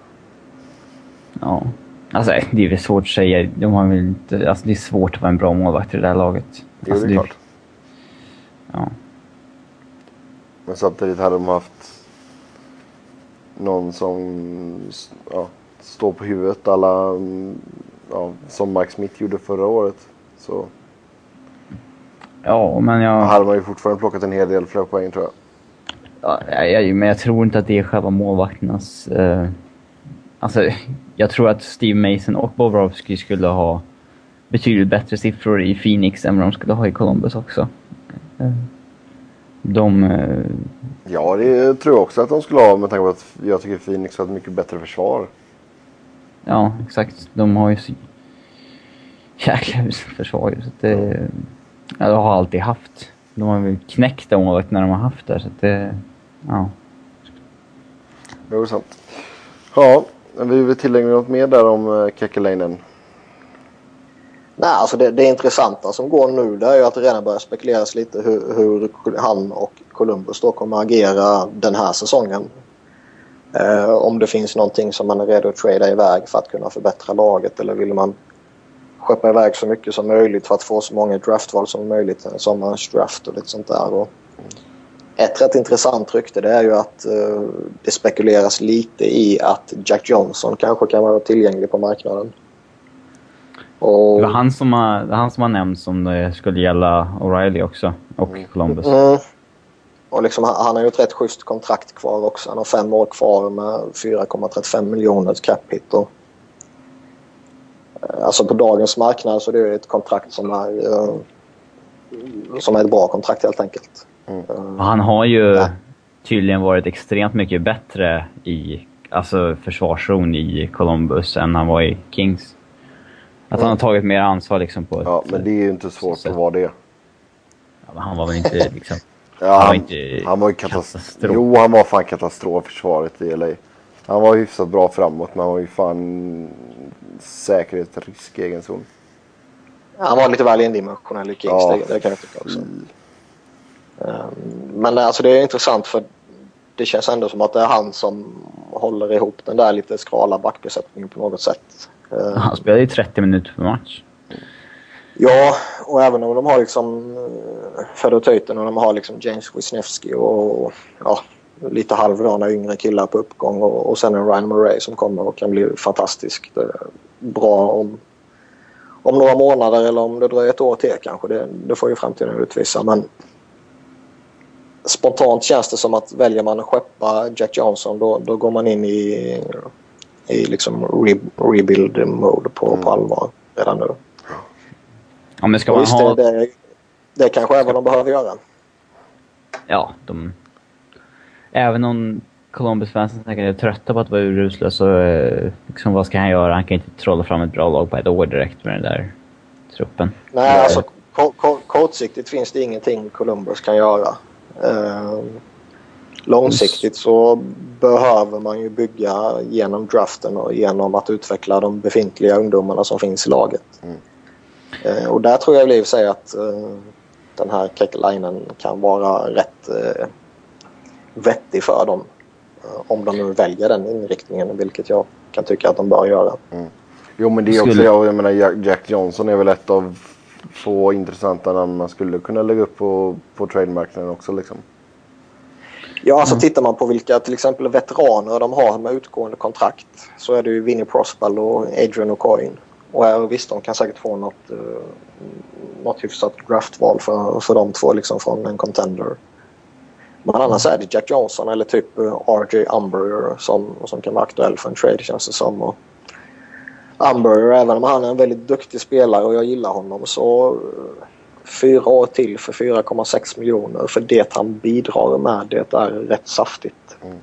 Ja. Alltså det är väl svårt att säga. De har väl inte, alltså, det är svårt att vara en bra målvakt i det där laget. Det är alltså, det klart. Ja. Men samtidigt hade de haft någon som ja, står på huvudet alla, ja, som Mike Smith gjorde förra året. Så Ja, men jag... Hade man ju fortfarande plockat en hel del fler poäng tror jag. Ja, jag, men jag tror inte att det är själva målvakternas... Eh... Alltså, jag tror att Steve Mason och Bobrovsky skulle ha betydligt bättre siffror i Phoenix än vad de skulle ha i Columbus också. Eh, de... Eh... Ja, det tror jag också att de skulle ha med tanke på att jag tycker Phoenix har ett mycket bättre försvar. Ja, exakt. De har ju så jäkla försvar så det... Ja, de har alltid haft. De har väl knäckt de när de har haft det. Så att det, ja. Det är sant. Ja, vi vill tillägga något mer där om uh, Kekkelainen? Nej, alltså det, det intressanta som går nu det är ju att det redan börjar spekuleras lite hur, hur han och Columbus då kommer agera den här säsongen. Eh, om det finns någonting som man är redo att trada iväg för att kunna förbättra laget eller vill man skeppa iväg så mycket som möjligt för att få så många draftval som möjligt. Sommarens draft och lite sånt där. Och ett rätt intressant rykte det är ju att eh, det spekuleras lite i att Jack Johnson kanske kan vara tillgänglig på marknaden. Och... Det var han som har, han som har nämnts om det skulle gälla O'Reilly också och mm. Columbus. Mm. Och liksom, han har ju ett rätt schysst kontrakt kvar också. Han har fem år kvar med 4,35 miljoner cap hit. Och, eh, alltså på dagens marknad så det är ett kontrakt som är, uh, som är ett bra kontrakt helt enkelt. Mm. Uh, han har ju ja. tydligen varit extremt mycket bättre i alltså försvarszon i Columbus än han var i Kings. Att han har tagit mer ansvar liksom på Ja, men det är ju inte svårt att vara det. Ja, men han var väl inte liksom... ja, han, var inte han var ju katastrof. katastrof. Jo, han var fan katastrof försvaret i LA. Han var hyfsat bra framåt, men han var ju fan säkerhetsrisk i egen zon. Han var lite väl endimensionell i Kings, ja, det, det kan jag tycka också. Um, men alltså det är intressant för det känns ändå som att det är han som håller ihop den där lite skrala backbesättningen på något sätt. Eh, Han spelar ju 30 minuter per match. Ja, och även om de har liksom eh, Fedor Töjten och de har liksom James Wisniewski och ja, lite halvdana yngre killar på uppgång och, och sen en Ryan Murray som kommer och kan bli fantastiskt bra om, om några månader eller om det dröjer ett år till kanske. Det, det får ju framtiden utvisa. Men spontant känns det som att väljer man att skeppa Jack Johnson då, då går man in i i liksom re rebuild mode på, mm. på allvar redan nu. Ja, men ska man visst, ha... det, det, kanske är vad de behöver göra. Ja, de... Även om Columbus-fansen säkert är trötta på att vara urusla så eh, liksom, vad ska han göra? Han kan inte trolla fram ett bra lag på ett år direkt med den där truppen. Nej, alltså kortsiktigt finns det ingenting Columbus kan göra. Uh, långsiktigt så behöver man ju bygga genom draften och genom att utveckla de befintliga ungdomarna som finns i laget. Mm. Eh, och där tror jag i och sig att eh, den här Kekkelainen kan vara rätt eh, vettig för dem. Eh, om de nu väljer den inriktningen, vilket jag kan tycka att de bör göra. Mm. Jo men det är också, jag, jag menar Jack Johnson är väl ett av få intressanta namn man skulle kunna lägga upp på, på trademarknaden också liksom. Ja, alltså mm. tittar man på vilka till exempel veteraner de har med utgående kontrakt så är det ju Vinnie Prospal och Adrian O'Coin. Och här, visst, de kan säkert få något, uh, något hyfsat draftval för, för de två liksom från en contender. Men annars är det Jack Johnson eller typ eh, RJ Umber som, som kan vara aktuell för en trade känns det som. Och Umber, även om han är en väldigt duktig spelare och jag gillar honom så uh, fyra år till för 4,6 miljoner. För det han bidrar med det är rätt saftigt. Mm.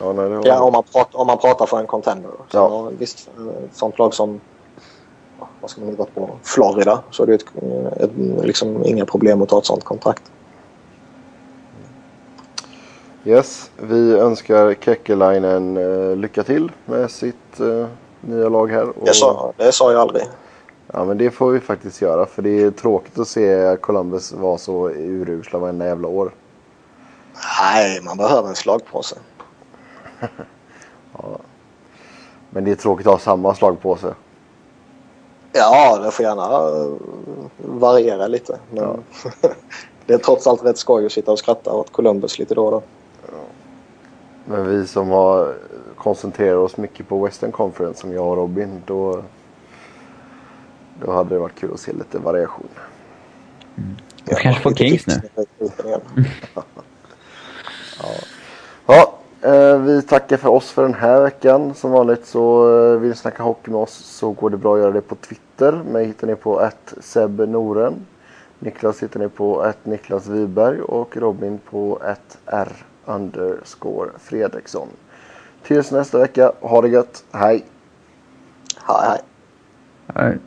Ja, nej, var... ja, om, man pratar, om man pratar för en contender. Så ja. Visst, ett sånt lag som vad ska man hitta på? Florida så är det ett, ett, liksom inga problem att ta ett sånt kontrakt. Yes, vi önskar Kekkelainen uh, lycka till med sitt uh, nya lag här. Och... Det, sa, det sa jag aldrig. Ja men det får vi faktiskt göra för det är tråkigt att se Columbus vara så urusla varenda jävla år. Nej, man behöver en slagpåse. ja. Men det är tråkigt att ha samma slagpåse. Ja, det får gärna eh, variera lite. Men ja. det är trots allt rätt skoj att sitta och skratta åt Columbus lite då och då. Ja. Men vi som har koncentrerat oss mycket på Western Conference som jag och Robin, då då hade det varit kul att se lite variation. Mm. Du kanske får Kings nu. ja. ja, eh, vi tackar för oss för den här veckan. Som vanligt så eh, vill ni snacka hockey med oss så går det bra att göra det på Twitter. Mig hittar ni på att Seb Noren. Niklas hittar ni på att Niklas Wiberg och Robin på att R underscore Fredriksson. Tills nästa vecka, ha det gött, hej! Hej hej! hej.